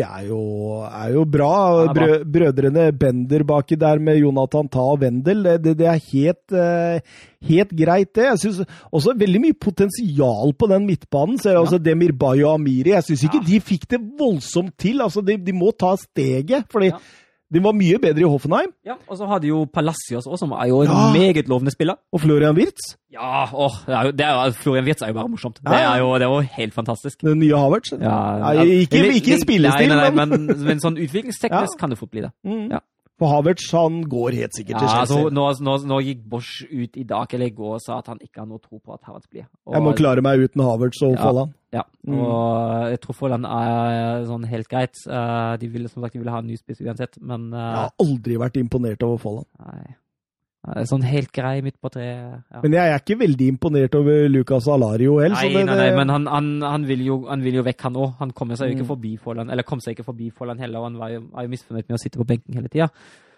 er jo, er jo bra. Brø, brødrene Bender baki der med Jonathan Ta og Wendel, det, det, er helt, eh, helt greit, det. Jeg syns også veldig mye potensial på den midtbanen. Ser jeg også Demir Bay og Amiri. Jeg syns ikke Ja. de fikk det voldsomt til. Altså, de, de må ta steget, fordi Ja. De var mye bedre i Hoffenheim. Ja, Og så har de jo Palacios også, som er jo en Ja. meget lovende spiller. Og Florian Wirtz, Ja, åh, det er jo, det er jo, Florian Wirtz er jo bare morsomt. Det er jo, det er jo helt fantastisk. den nye Havertz. Ja, Nei, ikke- ikke spillestil, nei, nei, nei, men- men, men sånn utviklingsteknisk *laughs* kan det fort bli det. Mm. Ja. For Havertz han går helt sikkert til Ja, Chelsea. altså, nå, nå, nå gikk Bosch ut i dag eller i går og sa at han ikke har noe tro på at Havertz blir. Og, jeg må klare meg uten Havertz og Ja. Folland. Ja, Mm. og jeg tror Folland er sånn helt greit. Eh, De ville som sagt de ville ha en ny spiss uansett, men Jeg eh, har aldri vært imponert over Folland. nei. Nei, Sånn helt grei midt på treet. Ja. Men jeg er ikke veldig imponert over Lucas Alario heller. Nei, nei, nei, men han, han, han, vil jo, han vil jo vekk, han òg. Han kom seg jo ikke Mm. forbi Folland, eller kom seg ikke forbi Folland heller, og han var jo, var jo misfornøyd med å sitte på benken hele tida.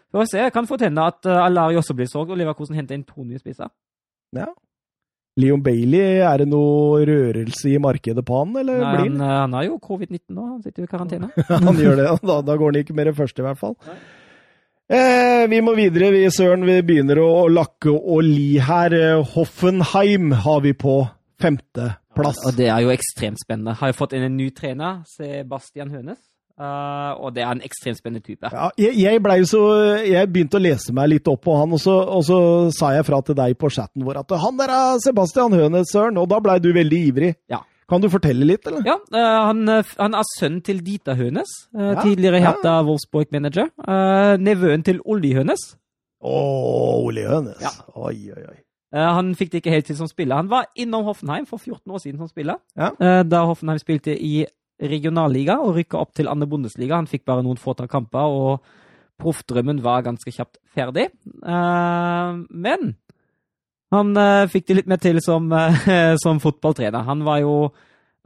Vi får se. Jeg kan fort hende at Alario også blir sorg, og Leverkosen henter inn to nye spisser. Ja. Leon Bailey, er det noe rørelse i markedet på han, eller Nei, blir han, han? uh, han har jo covid-19 nå, han sitter jo i karantene. *laughs* han gjør det, *laughs* da, da går han ikke mer enn første, i hvert fall. Eh, vi må videre, vi, Søren. Vi begynner å, å lakke og li her. Eh, Hoffenheim har vi på femteplass. Og det er jo ekstremt spennende. Har jo fått inn en ny trener, Sebastian Hønes. Uh, og det er en ekstremt spennende type. Ja, jeg, jeg, så, jeg begynte å lese meg litt opp på han, og så, og så sa jeg fra til deg på chatten vår at han der er Sebastian Hønes, Søren, og da blei du veldig ivrig. Ja. Kan du fortelle litt, eller? Ja, uh, han, uh, han er sønnen til Dita Hønes, uh, Ja, tidligere ja. Hertha Wolfsburg-manager. Uh, nevøen til Olli Hønes. Å, Olli Hønes. Ja. Oi, oi, oi. Han fikk det ikke helt til som spiller. Han var innom Hoffenheim for 14 år siden som spiller. Ja. Da Hoffenheim spilte i regionalliga og rykka opp til andre Bundesliga. Han fikk bare noen fåtall kamper, og proffdrømmen var ganske kjapt ferdig. Men han uh, fikk det litt mer til som, uh, *laughs* som fotballtrener. Han var jo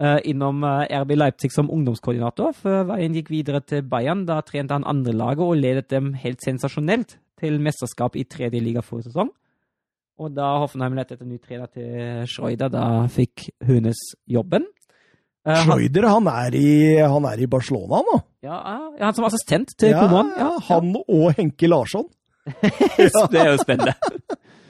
uh, innom uh, RB Leipzig som ungdomskoordinator før veien gikk videre til Bayern. Da trente han andre laget og ledet dem helt sensasjonelt til mesterskap i tredje liga forrige sesong. Og da Hoffenheim lette etter ny trener til Schreuder, da fikk Hønes jobben. Uh, han, Schreuder, han er, i, han er i Barcelona nå. ja, ja, han som assistent til Koman. ja, han og Henke Larsson. *laughs* det er jo spennende. *laughs*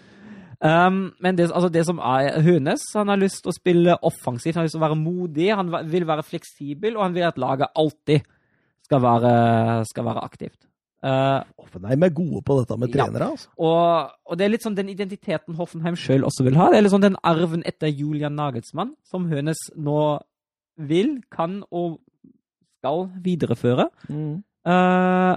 Um, men det, altså det som er Hønes, han har lyst til å spille offensivt, han har lyst til å være modig, han vil være fleksibel, og han vil at laget alltid skal være, skal være aktivt. Uh, Hoffenheim er gode på dette med Ja. trenere, altså. og, og det er litt sånn den identiteten Hoffenheim sjøl også vil ha. Det er litt sånn den arven etter Julian Nagelsmann, som Hønes nå vil, kan og skal videreføre. Eh,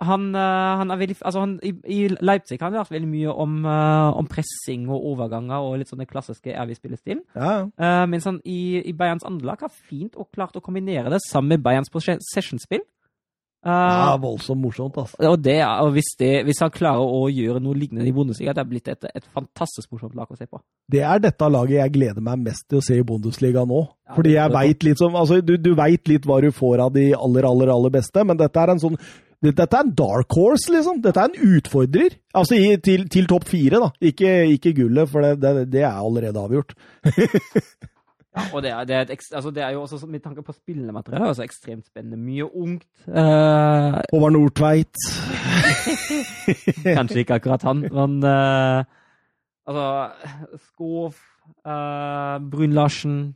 han, eh, han er veldig Altså, han, i, i Leipzig har han vært veldig mye om, uh, om pressing og overganger og litt sånn den klassiske RV-spillestilen. Ja. Uh, mens han i, i Bayerns andre lag har fint og klart å kombinere det sammen med Bayerns possession-spill. Uh, ja, voldsomt morsomt, altså. og, det, og hvis, det, hvis han klarer å gjøre noe lignende i Bundesliga, det er blitt et, et fantastisk morsomt lag å se på. Det er dette laget jeg gleder meg mest til å se i Bundesliga nå. Ja, Fordi jeg veit vet litt som, altså, du, du veit litt hva du får av de aller, aller, aller beste, men dette er en sånn dette er en dark horse, liksom. Dette er en utfordrer. Altså i, til, til topp fire, da. Ikke, ikke gullet, for det, det, det er allerede avgjort. *laughs* Ja, og det er, det, er et, altså det er jo også, med tanke på spillemateriale, altså ekstremt spennende. Mye ungt. Uh, Håvard Nordtveit. *laughs* kanskje ikke akkurat han, men uh, Altså Skov, uh, Brun-Larsen,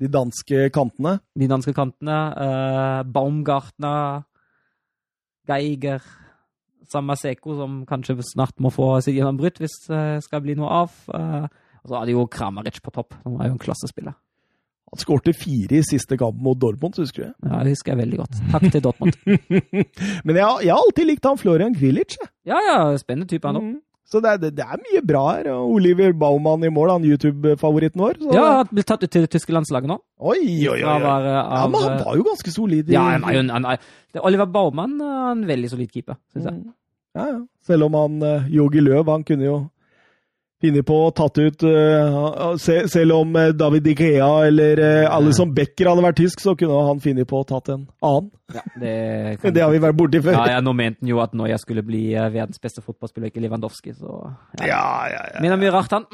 De danske kantene. de danske kantene, uh, Baumgartner, Geiger, Samaseko, som kanskje snart må få sitt gjennombrudd hvis det skal bli noe av. Uh, og så hadde jo Kramaric på topp. Han var jo en klassespiller. Han skårte fire i siste kamp mot Dortmund, husker du? Ja, Det husker jeg veldig godt. Takk til Dortmund. *laughs* Men jeg, jeg har alltid likt han Florian Grilic. Ja, ja, spennende type han òg. Mm. Så det er, det, er mye bra her. Oliver Baumann i mål, han YouTube-favoritten vår. Så Ja, han ble tatt ut til det tyske landslaget nå. Oi, oi, oi. Av, oi. av, Ja, men han var jo ganske solid. i- Ja, han han det er Oliver Baumann er en veldig solid keeper, syns jeg. Mm. Ja, ja. Selv om han eh, Jogi Løv, han kunne jo finne på å tatt ut uh, se, Selv om eh, David Ikea eller uh, Alison Becker hadde vært tysk, så kunne han finne på å tatt en annen. Ja, det, *laughs* Men det har vi vært borti før. ja, ja, nå mente han jo at når jeg skulle bli verdens beste fotballspiller, ikke Lewandowski, så ja. Ja, ja, ja. Mener mye rart, han.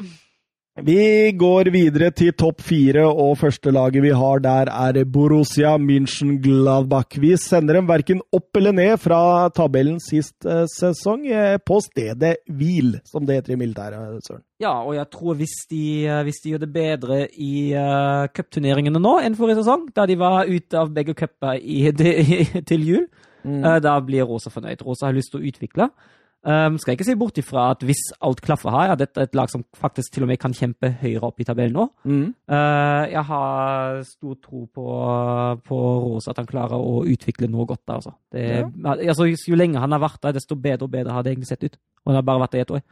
Vi går videre til topp fire, og første laget vi har der er Borussia München-Gladbach. Vi sender dem verken opp eller ned fra tabellen sist eh, sesong, eh, på stedet hvil, som det heter i militæret, Søren. Ja, og jeg tror hvis de, eh, hvis de gjør det bedre i uh, cupturneringene nå enn forrige sesong, da de var ute av begge cuper *laughs* til jul, eh, da blir Rosa fornøyd. Rosa har lyst til å utvikle. Um, skal ikke se bort ifra at hvis alt klaffer her, er dette et lag som faktisk til og med kan kjempe høyere opp i tabellen nå. Mm. Uh, jeg har stor tro på, på Rose, at han klarer å utvikle noe godt der. Altså. Det, altså, jo lenger han har vært der, desto bedre og bedre har det egentlig sett ut. Og han har bare vært der i et år.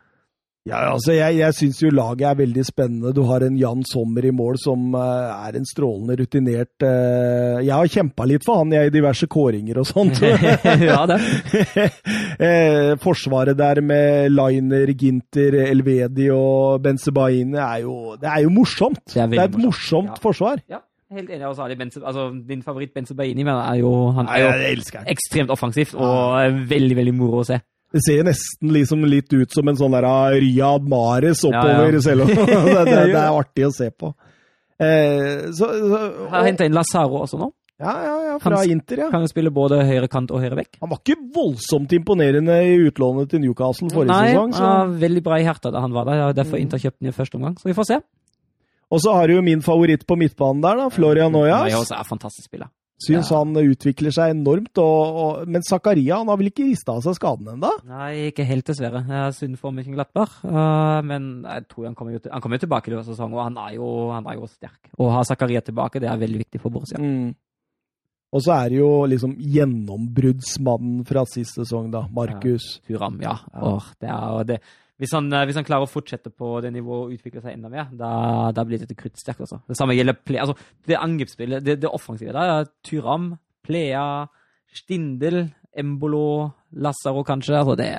Ja, altså, jeg, jeg syns jo laget er veldig spennende. Du har en Jan Sommer i mål som uh, er en strålende rutinert uh, Jeg har kjempa litt for han jeg, i diverse kåringer og sånt. *laughs* ja, det. uh, *laughs* Forsvaret der med Liner, Ginter, Elvedi og Benzebaini er jo Det er jo morsomt! Det er Det er et morsomt morsomt, ja. forsvar. Ja, helt enig. Og så Benze, altså, din favoritt Benzebaini men er jo, han er jo Nei, ekstremt offensivt og veldig, veldig moro å se. Det ser nesten liksom litt ut som en sånn der Ryad Riyad Mahrez oppover, Ja, ja. selv om *laughs* det, det, det *laughs* er artig å se på. Eh, så, så, Har henta inn Lazaro også nå. ja, ja, ja, fra Han- Inter, ja. Kan spille både høyre kant og høyre vekk. Han var ikke voldsomt imponerende i utlånet til Newcastle forrige Nei, sesong. Så. han var veldig bra i hjertet da han var der. og Derfor Inter kjøpte han i første omgang. Så vi får se. Og så har du jo min favoritt på midtbanen der, da, Florian Noyas Noyas. også er fantastisk spiller. Syns Ja. han utvikler seg enormt. Og, og, men Zakaria han har vel ikke rista av seg skaden ennå? Nei, ikke helt, dessverre. Er synd for Mönchenglattberg. Uh, men jeg tror han kommer han kommer tilbake i løpet av sesongen, og han er, jo, han er jo sterk. Å ha Zakaria tilbake, det er veldig viktig for Borussia. Mm. Og så er det jo liksom gjennombruddsmannen fra sist sesong, da. Markus. Turam, ja. Ja. Åh, det er, og det, hvis, han, eh, hvis han klarer å fortsette på det nivået og utvikle seg enda mer, da, da blir dette kruttsterkt. Altså. Det samme gjelder play, altså, det angrepsspillet, det, det offensive Da, Turam, Plea, Stindel, Embolo, Lazaro kanskje. Altså, det,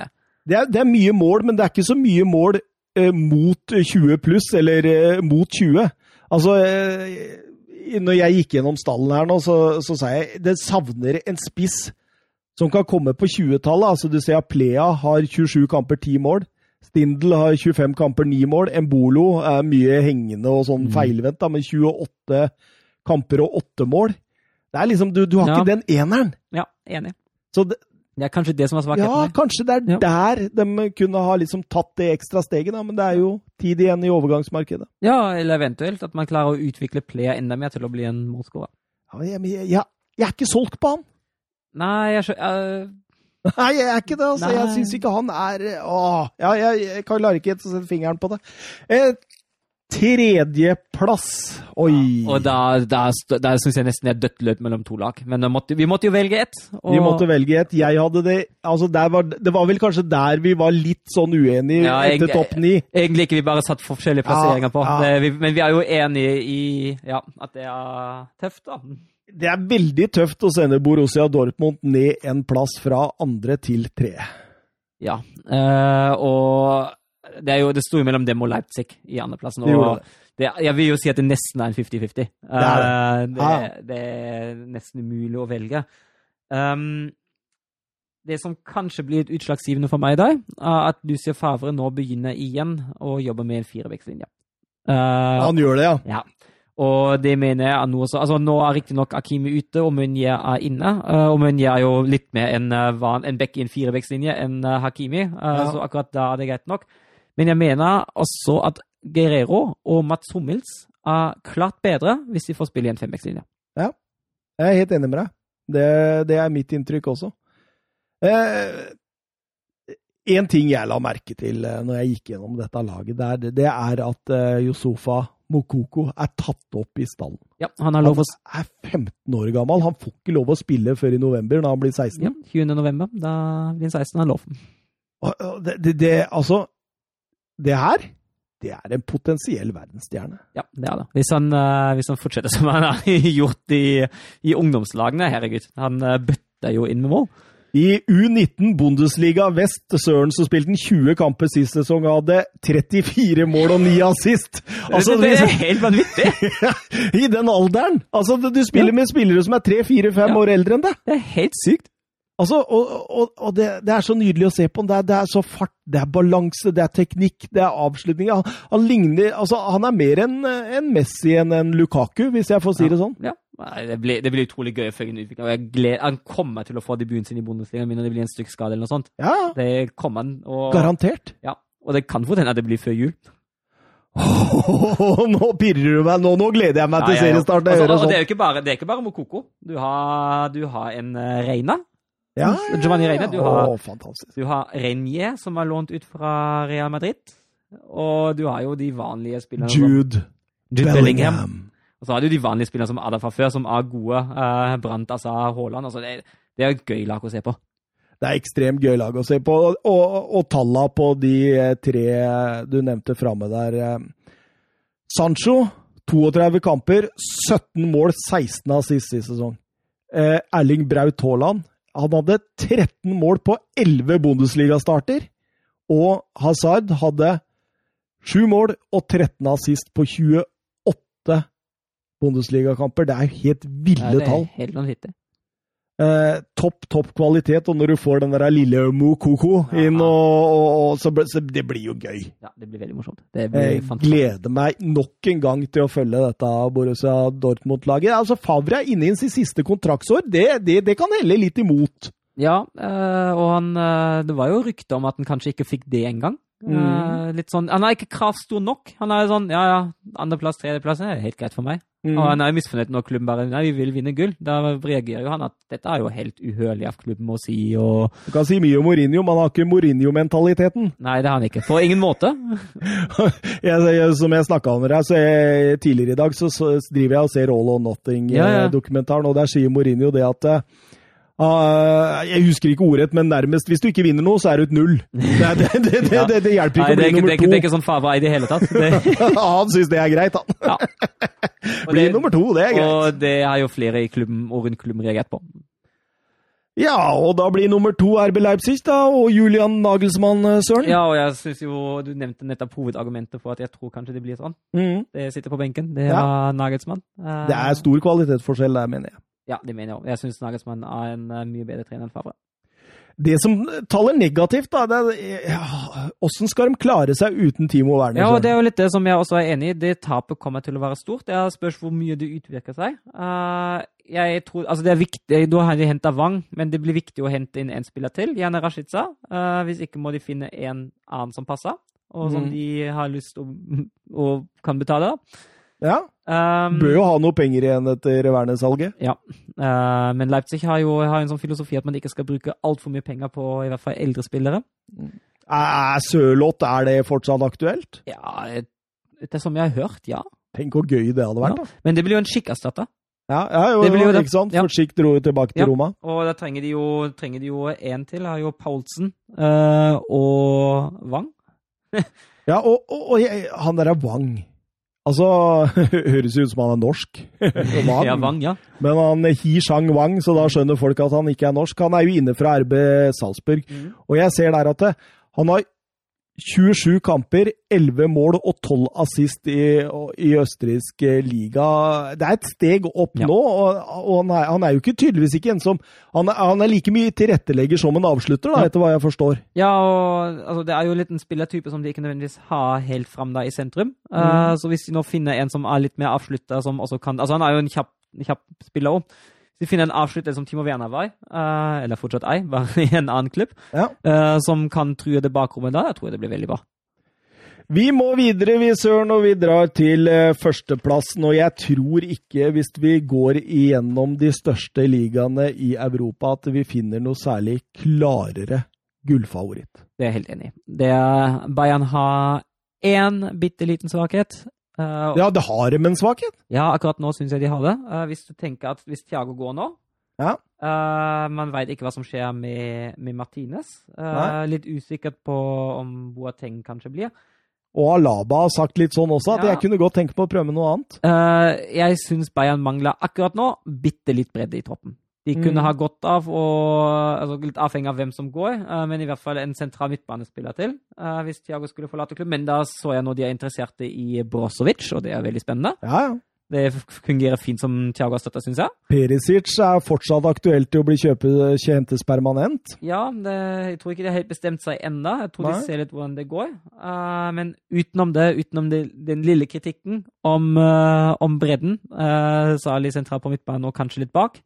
Det, er, det er mye mål, men det er ikke så mye mål eh, mot 20 pluss, eller eh, mot 20. Altså eh, Når jeg gikk gjennom stallen her nå, så, så sa jeg det savner en spiss som kan komme på 20-tallet. Altså, du ser at Plea har 27 kamper, 10 mål. Stindl har 25 kamper, 9 mål. Embolo er mye hengende og sånn Mm. feilvendt, da, med 28 kamper og 8 mål. Det er liksom, Du, du har Ja. ikke den eneren. ja, enig. Så det, Det er kanskje det som er svakheten. ja, kanskje det er Ja. der de kunne ha liksom tatt det ekstra steget, da, men det er jo tid igjen i overgangsmarkedet. Ja, eller eventuelt at man klarer å utvikle Plea enda mer til å bli en målskårer. Ja, jeg, jeg, jeg, er ikke solgt på han! Nei, jeg skjønner Nei, jeg er ikke det. altså. Nei. Jeg syns ikke han er Åh, ja, jeg, jeg klarer ikke å sette fingeren på det. Eh, Tredjeplass. Oi. Og da, da, st- da syns jeg nesten det er dødt løp mellom to lag. Men måtte, vi måtte jo velge ett. og- Vi måtte velge ett. Jeg hadde det altså der var, Det var vel kanskje der vi var litt sånn uenige Ja, jeg- etter topp ni. Egentlig ikke, vi bare satt forskjellige plasseringer på. Ja, ja. Det, vi, men vi er jo enige i ja, at det er tøft, da. Det er veldig tøft å sende Borussia Dortmund ned en plass fra andre til tre. Ja. Eh, og det, er jo, det sto jo mellom dem og Leipzig i andreplassen. Det Og det, jeg vil jo si at det nesten er en 50-50. Det, Eh, det. det, er nesten umulig å velge. Um, det som kanskje blir et utslagsgivende for meg i dag, er at Lucia Favre nå begynner igjen å jobbe med en firevektslinje. Uh, Han gjør det, ja. Ja. Og det mener jeg er noe så Altså, nå er riktignok Akimi ute, og Munye er inne. Uh, og Munye er jo litt mer en, van, en back i en firebekslinje enn uh, Hakimi, Ja. så akkurat da er det greit nok. Men jeg mener også at Guerrero og Mats Hummels er klart bedre hvis de får spille i en fembekslinje. Jeg er helt enig med deg. Det, det er mitt inntrykk også. Eh, en ting jeg la merke til eh, når jeg gikk gjennom dette laget, det er, det er at eh, Yosufa Mokoko er tatt opp i stallen. Ja, han har lov å Han er 15 år gammel. Han får ikke lov å spille før i november, når han blir 16. ja, 20. november. Da blir han 16, han lov. Det, det, det, altså, det her, det er en potensiell verdensstjerne. Ja, det er det. Hvis han, uh, hvis han fortsetter som han har *laughs* gjort i, i ungdomslagene, herregud. Han uh, bøtter jo inn med mål. I U19 Bundesliga Vest Søren så spilte han 20 kamper sist sesong og hadde 34 mål og 9 assist. Altså, *laughs* det, er helt vanvittig! *laughs* I den alderen! Altså, du spiller med spillere som er 3-4-5 ja. år eldre enn deg. Det er helt sykt. Altså, og, og, og det, det, er så nydelig å se på ham. Det det er, så fart, det er balanse, det er teknikk, det er avslutning. Han, han, ligner Altså, han er mer enn en Messi enn en Lukaku, hvis jeg får si ja. det sånn. Ja. Det blir, det blir utrolig gøy å følge den utviklingen. Han kommer til å få debuten sin i Bundesliga når det blir en stykkskade eller noe sånt. Ja. Det kommer han. Og, Garantert. Ja, og det kan fort hende at det blir før jul. Oh, *laughs* nå pirrer du meg! Nå, nå gleder jeg meg til ja, ja, ja. seriestart. Altså, det er jo ikke bare, det er ikke bare Mokoko. Du har, du har en uh, Reina. Ja, Giovanni Reine. Du har, du har Renier, som er lånt ut fra Real Madrid. Og du har jo de vanlige spillerne. Jude, Jude Bellingham. Bellingham. Og så har du de vanlige spillerne som Ada fra før, som er gode. Eh, Brant, altså Haaland. Altså, det, det, er et gøy lag å se på. Det er ekstremt gøy lag å se på. Og, og, og talla på de eh, tre du nevnte framme der eh, Sancho, 32 kamper, 17 mål, 16 av siste sesong. Eh, Erling Braut Haaland, han hadde 13 mål på 11 Bundesliga-starter. Og Hazard hadde 7 mål og 13 assist på 28 Bundesliga-kamper. Det er jo helt ville tall. Det er helt vanvittig. Eh, topp, topp kvalitet, og når du får den der lille Mokoko inn, og, og, og så, så, Det blir jo gøy. Ja, det blir veldig morsomt. Det blir Jeg gleder meg nok en gang til å følge dette Borussia Dortmund-laget. Altså, Favre er inne i sin siste kontraktsår. Det, det, det kan helle litt imot. Ja, eh, og han eh, Det var jo rykter om at han kanskje ikke fikk det engang. Mm. litt sånn, Han er ikke kravstor nok. Han er sånn Ja, ja, andreplass, tredjeplass er helt greit for meg. Mm. Og han er misfornøyd når klubben bare Nei, vi vil vinne gull. Da reagerer jo han at dette er jo helt uhørlig av klubben å si. og... Du kan si mye om Mourinho, men han har ikke Mourinho-mentaliteten. Nei, det har han ikke. På ingen måte. *laughs* jeg, som jeg snakka om her, så jeg, tidligere i dag, så, så, driver jeg og ser All or Nothing-dokumentaren, ja, ja. og der sier Mourinho det at Uh, jeg husker ikke ordrett, men nærmest. Hvis du ikke vinner noe, så er du et null. Det, det, det, ja. det hjelper ikke Nei, å bli nummer to. Det er ikke sånn Fava i det hele tatt. *laughs* han syns det er greit, han. Ja. Bli nummer to, det er greit. Og det har jo flere i klubben og rundt klubben reagert på. Ja, og da blir nummer to RB Leipzig, da, og Julian Nagelsmann, eh, Søren. Ja, og jeg syns jo Du nevnte nettopp hovedargumentet for at jeg tror kanskje det blir sånn. Mm. Det sitter på benken. Det er ja. Nagelsmann. Uh, det er stor kvalitetsforskjell der, mener jeg. Ja, det mener jeg òg. Jeg syns Nagelsmann er en uh, mye bedre trener enn Favre. Det som taler negativt, da, det er ja, skal de klare seg uten Timo Werner? Ja, og Det er jo litt det som jeg også er enig i. Det tapet kommer til å være stort. Det spørs hvor mye det utvirker seg. Uh, jeg tror, altså det er viktig, Da har de henta Wang, men det blir viktig å hente inn en spiller til, gjerne Rashica. Uh, hvis ikke må de finne en annen som passer, og som mm. de har lyst til å, og kan betale. Ja. Um, Bør jo ha noe penger igjen etter Werner-salget. Ja, uh, men Leipzig har jo har en sånn filosofi at man ikke skal bruke altfor mye penger på i hvert fall eldre spillere. Er Sørloth er det fortsatt aktuelt? Ja, det som jeg har hørt, ja. Tenk hvor gøy det hadde vært. da. Men det blir jo en skikkerstatter. Ja, ja jo, jo ikke sant? For skikk dro jo tilbake til ja. Roma. Og da trenger de jo, trenger de jo en til. Har jo Paulsen uh, og Wang. *laughs* ja, og, og, og han der er Wang. Altså, *laughs* høres jo ut som han er norsk. *laughs* Wang. Ja, Wang, ja. Men han Hi Shang Wang, så da skjønner folk at han ikke er norsk. Han er jo inne fra RB Salzburg. Mm. Og jeg ser der at han har 27 kamper, 11 mål og 12 assist i, i østerriksk eh, liga. Det er et steg opp ja. nå, og, og han, er, han, er, jo ikke tydeligvis ikke en som Han er, han er like mye tilrettelegger som en avslutter, da, etter hva jeg forstår. Ja, og altså, det er jo litt en spillertype som de ikke nødvendigvis har helt fram da i sentrum. Mm. Uh, så hvis de nå finner en som er litt mer avslutta, som også kan Altså, han er jo en kjapp, kjapp spiller òg. Så vi finner en avslutter som Timo Werner var, uh, eller fortsatt ei, *laughs* bare i en annen klubb, ja. uh, som kan true det bakrommet da. Jeg tror det blir veldig bra. Vi må videre, vi, Søren, og vi drar til uh, førsteplassen. Og jeg tror ikke, hvis vi går igjennom de største ligaene i Europa, at vi finner noe særlig klarere gullfavoritt. Det er jeg helt enig i. Bayern har én bitte liten svakhet. Uh, ja, det har dem en svakhet? Ja, akkurat nå syns jeg de har det. Uh, hvis du tenker at hvis Thiago går nå ja. uh, Man veit ikke hva som skjer med, med Martinez. litt usikkert på om Boateng kanskje blir. Og Alaba har sagt litt sånn også, at Ja. jeg kunne godt tenke på å prøve med noe annet. Jeg syns Bayern mangler akkurat nå bitte litt bredde i troppen. De kunne Mm. ha godt av, og, altså litt avhengig av hvem som går, eh, men i hvert fall en sentral midtbanespiller til eh, hvis Thiago skulle forlate klubben. Men da så jeg nå de er interesserte i Brozovic, og det er veldig spennende. Ja, ja. Det fungerer fint som Thiago har støtta, syns jeg. Perisic er fortsatt aktuelt til å bli kjøpet, hentes permanent. Ja, det, jeg tror ikke de har helt bestemt seg ennå. Jeg tror Nei. de ser litt hvordan det går. Uh, men utenom det, utenom det, den lille kritikken om, uh, om bredden, uh, særlig sentralt på midtbanen og kanskje litt bak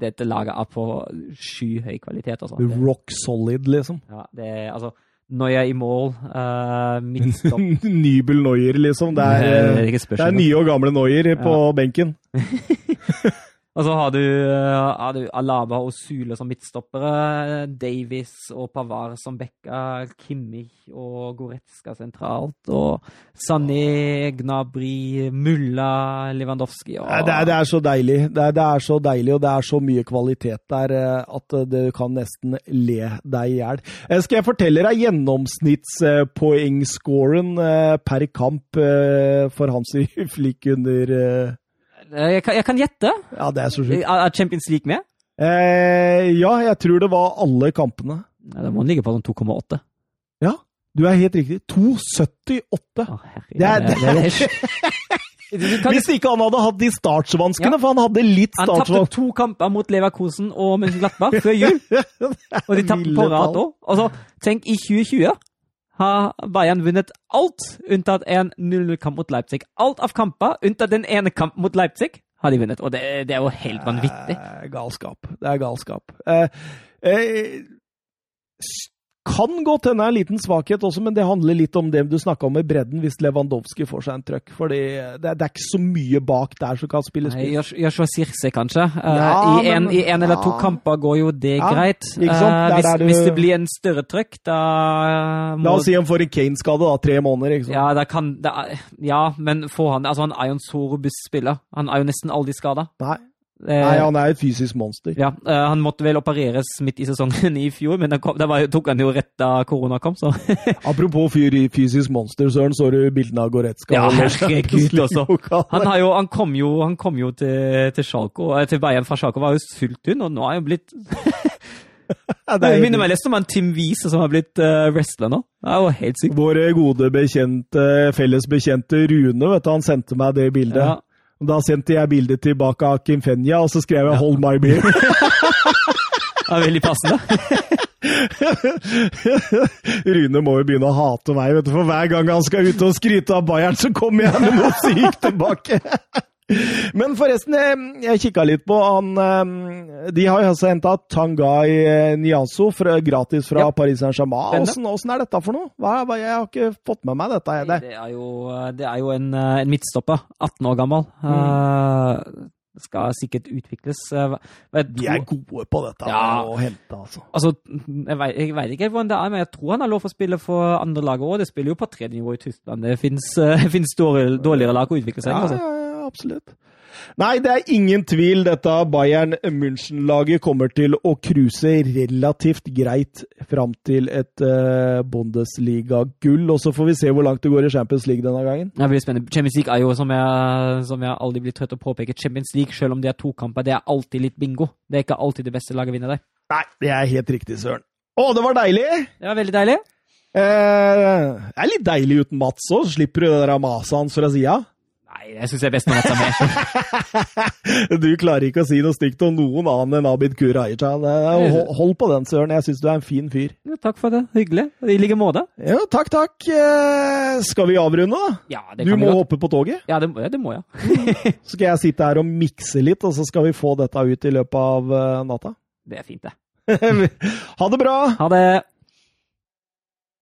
Dette laget er på skyhøy kvalitet, altså. Rock solid, liksom. ja, det er altså Noya i mål, uh, midtstopp *laughs* Nybel Noyer, liksom. Det er, Det er eh, det nye og gamle Noyer på benken. *laughs* Og så har du, eh, har du Alaba og Sule som midtstoppere, Davis og Pavar som backa, Kimmich og Goretzka sentralt, og Sané, Gnabry, Mulla, Lewandowski og Det er, det er så deilig. Det er, det er så deilig, og det er så mye kvalitet der eh, at eh, du kan nesten le deg i hjel. Skal jeg fortelle deg gjennomsnittspoengscoren per kamp for Hansi *laughs* Flick under jeg kan, jeg kan gjette. Ja, det er så sjukt. Er Champions League med? Eh, ja, jeg tror det var alle kampene. Nei, Da må den ligge på sånn 2,8. Ja, du er helt riktig. 2,78. Å, herregud. Det er- det, det, det, du *laughs* Hvis ikke han hadde hatt de startsvanskene, Ja. for han hadde litt han tapte to kamper mot Leverkosen og Mönchenglattberg før jul. *laughs* Og de tapte på rad òg. Altså, tenk, i 2020 har Bayern vunnet alt unntatt en 0-0-kamp mot Leipzig. Alt av kamper unntatt den ene kampen mot Leipzig har de vunnet. Og det, det er jo helt vanvittig. Det er galskap. Det er galskap. Eh, eh, kan godt hende en liten svakhet også, men det handler litt om det du snakka om med bredden, hvis Lewandowski får seg en trøkk. Fordi det, det er ikke så mye bak der som kan spille spill. Joshua Sirse, kanskje. Eh, Ja, I en, i en eller to ja. kamper går jo det Ja, greit. Eh, hvis, du- hvis det blir en større trøkk, da må La oss si han får en Kane-skade, da. Tre måneder, ikke sant. Ja, det kan, det er, ja, men får han Altså, han er jo en så robust spiller. Han er jo nesten aldri skada. Nei. Nei, han er et fysisk monster. Ja, eh, han måtte vel opereres midt i sesongen i fjor, men det, kom, det var, tok han jo rett da korona kom, så *laughs* Apropos fysisk monster, Søren, så du bildene av Goretzka? Ja, herregud, også. *laughs* Han, har jo, han kom jo, han kom jo til, til, Schalke, eh, til Bayern fra Schalke, var jo fullt hun, og nå er han blitt *laughs* Ja, det Det er minner meg litt om en Tim Wiese som har blitt uh, wrestler nå. Det er jo helt sykt. Vår gode bekjente, felles bekjente Rune, vet du, han sendte meg det bildet. Ja. Da sendte jeg bildet tilbake av Kim Fenja, og så skrev jeg 'Hold my beer'. *laughs* Det er veldig passende. *laughs* Rune må jo begynne å hate meg, vet du, for hver gang han skal ut og skryte av Bayern, så kommer jeg med noe sykt tilbake. *laughs* Men forresten, jeg, jeg kikka litt på han eh, De har jo altså henta Tangai eh, Niaso fra, gratis fra Ja. Paris Saint-Germain. Åssen er dette for noe? Hva, hva, jeg har ikke fått med meg dette. Det. Det er jo, det er jo en, eh, en midtstopper, 18 år gammel. Eh, skal sikkert utvikles. eh, De er gode på dette Ja. å hente, altså. Altså, jeg vet, jeg vet ikke hvordan det er, men jeg tror han har lov å spille for andre lag òg. Det spiller jo på tredje nivå i Tyskland. Det fins *laughs* dårligere, lag å utvikle seg i. Ja, Altså. ja, absolutt. Nei, det er ingen tvil. Dette Bayern München-laget kommer til å cruise relativt greit fram til et uh, Bundesliga-gull. Og så får vi se hvor langt det går i Champions League denne gangen. Det blir spennende. Champions League er jo, som jeg, som jeg aldri blir trøtt å påpeke, Champions League, selv om det er to kamper, det er alltid litt bingo. Det er ikke alltid det beste laget vinner der. Nei, det er helt riktig, Søren. Å, det var deilig! Det var veldig deilig. Eh, det er litt deilig uten Mats òg, slipper du det der maset hans fra sida. Nei, jeg syns jeg er best når jeg tar med. *laughs* Du klarer ikke å si noe stygt om noen annen enn Abid Q. Raja. Hold på den, Søren. Jeg syns du er en fin fyr. Ja, takk for det. Hyggelig. I like måte. Ja, takk, takk. Eh, skal vi avrunde, da? Ja, det Du kan vi må godt. hoppe på toget. Ja, det, det må jeg. Så *laughs* skal jeg sitte her og mikse litt, og så skal vi få dette ut i løpet av eh, natta. Det er fint, det. *laughs* ha det bra! Ha det.